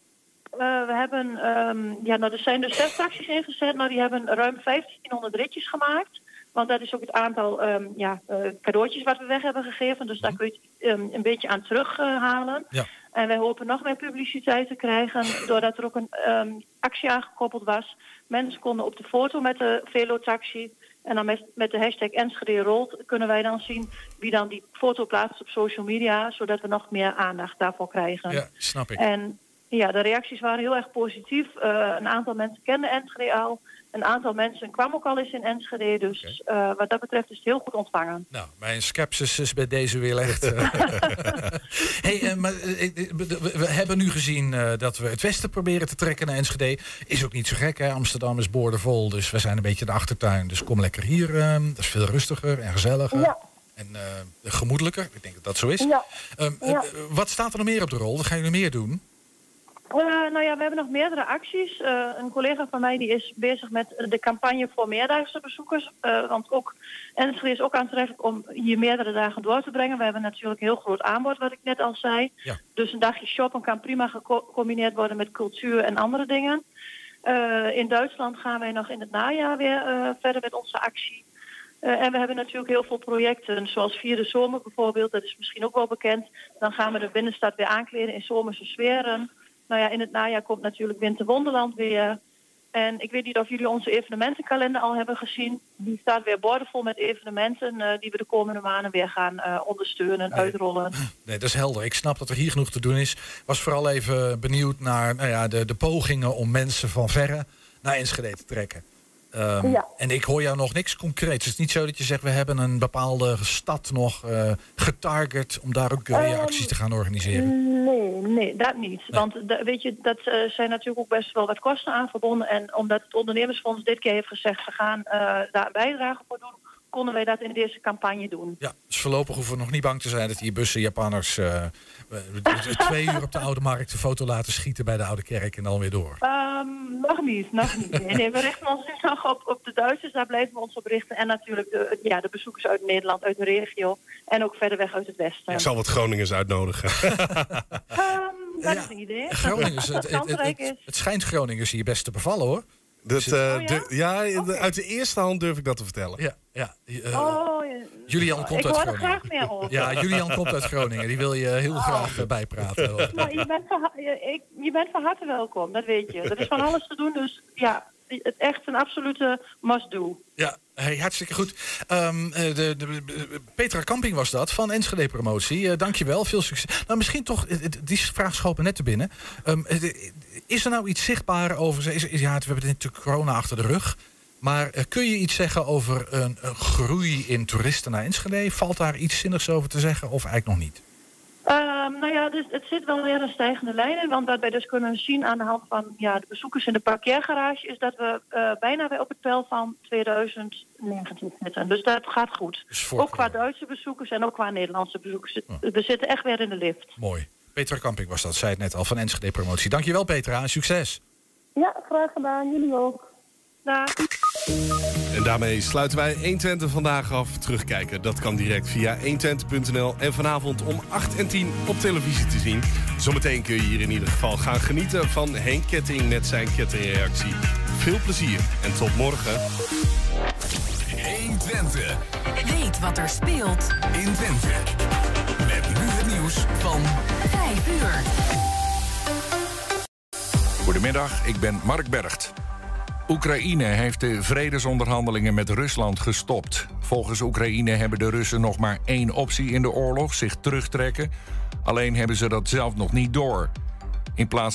We hebben, ehm, ja, nou, er zijn dus zes taxis ingezet. Nou, die hebben ruim 1500 ritjes gemaakt. Want dat is ook het aantal ehm, ja, cadeautjes wat we weg hebben gegeven. Dus daar kun je het ehm, een beetje aan terughalen. Ja. En wij hopen nog meer publiciteit te krijgen, doordat er ook een ehm, actie aangekoppeld was. Mensen konden op de foto met de Velotaxi en dan met, met de hashtag Enschede rolt kunnen wij dan zien wie dan die foto plaatst op social media, zodat we nog meer aandacht daarvoor krijgen. Ja, snap ik. En ja, de reacties waren heel erg positief. Eh, een aantal mensen kenden Enschede al. Een aantal mensen kwamen ook al eens in Enschede. Dus eh, wat dat betreft is het heel goed ontvangen. Nou, mijn scepsis is bij deze weer echt. hey, eh, maar, eh, eh, we hebben nu gezien dat we het westen proberen te trekken naar Enschede. Is ook niet zo gek, hè? Amsterdam is boordevol, dus we zijn een beetje de achtertuin. Dus kom lekker hier. dat is veel rustiger en gezelliger. Ja. En gemoedelijker. Ik denk dat dat zo is. Ja. Ehm, eh, Ja. wat staat er nog meer op de rol? Wat gaan jullie meer doen? Eh, nou ja, we hebben nog meerdere acties. Eh, een collega van mij die is bezig met de campagne voor meerdaagse bezoekers. Eh, want ook Enschede is ook aantrekkelijk om hier meerdere dagen door te brengen. We hebben natuurlijk een heel groot aanbod, wat ik net al zei. Ja. Dus een dagje shoppen kan prima geco- gecombineerd worden met cultuur en andere dingen. In Duitsland gaan wij nog in het najaar weer verder met onze actie. En we hebben natuurlijk heel veel projecten, zoals Vierde Zomer bijvoorbeeld. Dat is misschien ook wel bekend. Dan gaan we de binnenstad weer aankleden in zomerse sferen. Nou ja, in het najaar komt natuurlijk Winterwonderland weer. En ik weet niet of jullie onze evenementenkalender al hebben gezien. Die staat weer boordevol met evenementen eh, die we de komende maanden weer gaan eh, ondersteunen, uitrollen. Nee, dat is helder. Ik snap dat er hier genoeg te doen is. Was vooral even benieuwd naar nou ja, de, de pogingen om mensen van verre naar Enschede te trekken. Ehm, Ja. En ik hoor jou nog niks concreets. Het is niet zo dat je zegt, we hebben een bepaalde stad nog eh, getarget om daar ook Ehm, acties te gaan organiseren. Nee, nee, dat niet. Want weet je, dat eh, zijn natuurlijk ook best wel wat kosten aan verbonden. En omdat het ondernemersfonds dit keer heeft gezegd, we gaan eh, daar een bijdrage voor doen, konden wij dat in deze campagne doen. Ja, dus voorlopig hoeven we nog niet bang te zijn dat die bussen Japanners eh, eh, twee uur op de Oude Markt een foto laten schieten bij de Oude Kerk en dan weer door. Ehm, nog niet, nog niet. Nee, nee, we richten ons nu nog op, op de Duitsers, daar blijven we ons op richten. En natuurlijk de, ja, de bezoekers uit Nederland, uit de regio. En ook verder weg uit het westen. Ik zal wat Groningers uitnodigen. Ehm, dat is een idee. Groningers, Dat het, het het, het schijnt Groningers hier best te bevallen hoor. Dat, Dus- Oh, ja? de- ja, de- uit de eerste hand durf ik dat te vertellen. Ja, ja. Oh, ja. Julian komt ik uit er Groningen. graag meer over. Ja, Julian komt uit Groningen. Die wil je heel graag bijpraten. Maar je bent, van, ha- je, ik, je bent van harte welkom, dat weet je. Er is van alles te doen, dus ja, het echt een absolute must-do. Ja, hey, hartstikke goed. Ehm, eh, de, de, de- Petra Camping was dat, van Enschede Promotie. Uh, dankjewel, veel succes. Nou, misschien toch, die vraag schoot me net te binnen. Ehm, eh, de- is er nou iets zichtbaar over... Is, is- ja, we hebben natuurlijk corona achter de rug. Maar eh, kun je iets zeggen over een, een groei in toeristen naar Enschede? Valt daar iets zinnigs over te zeggen of eigenlijk nog niet? Ehm, nou ja, dus het zit wel weer een stijgende lijn in. Want wat wij dus kunnen zien aan de hand van ja, de bezoekers in de parkeergarage... is dat we eh, bijna weer op het peil van 2019 zitten. Dus dat gaat goed. voor Ook qua Duitse bezoekers en ook qua Nederlandse bezoekers. We zitten echt weer in de lift. Mooi. Petra Camping was dat, zei het net al, van Enschede Promotie. Dankjewel Petra en succes. Ja, graag gedaan. Jullie ook. Dag. En daarmee sluiten wij 120 vandaag af. Terugkijken, dat kan direct via 120.nl. En vanavond om 8 en 10 op televisie te zien. Zometeen kun je hier in ieder geval gaan genieten van Henk Ketting met zijn kettingreactie. Veel plezier en tot morgen. 120. Weet wat er speelt in Twente. Met nu nieuws van 5 uur. Goedemiddag, ik ben Mark Bergt. Oekraïne heeft de vredesonderhandelingen met Rusland gestopt. Volgens Oekraïne hebben de Russen nog maar één optie in de oorlog: zich terugtrekken. Alleen hebben ze dat zelf nog niet door. In plaats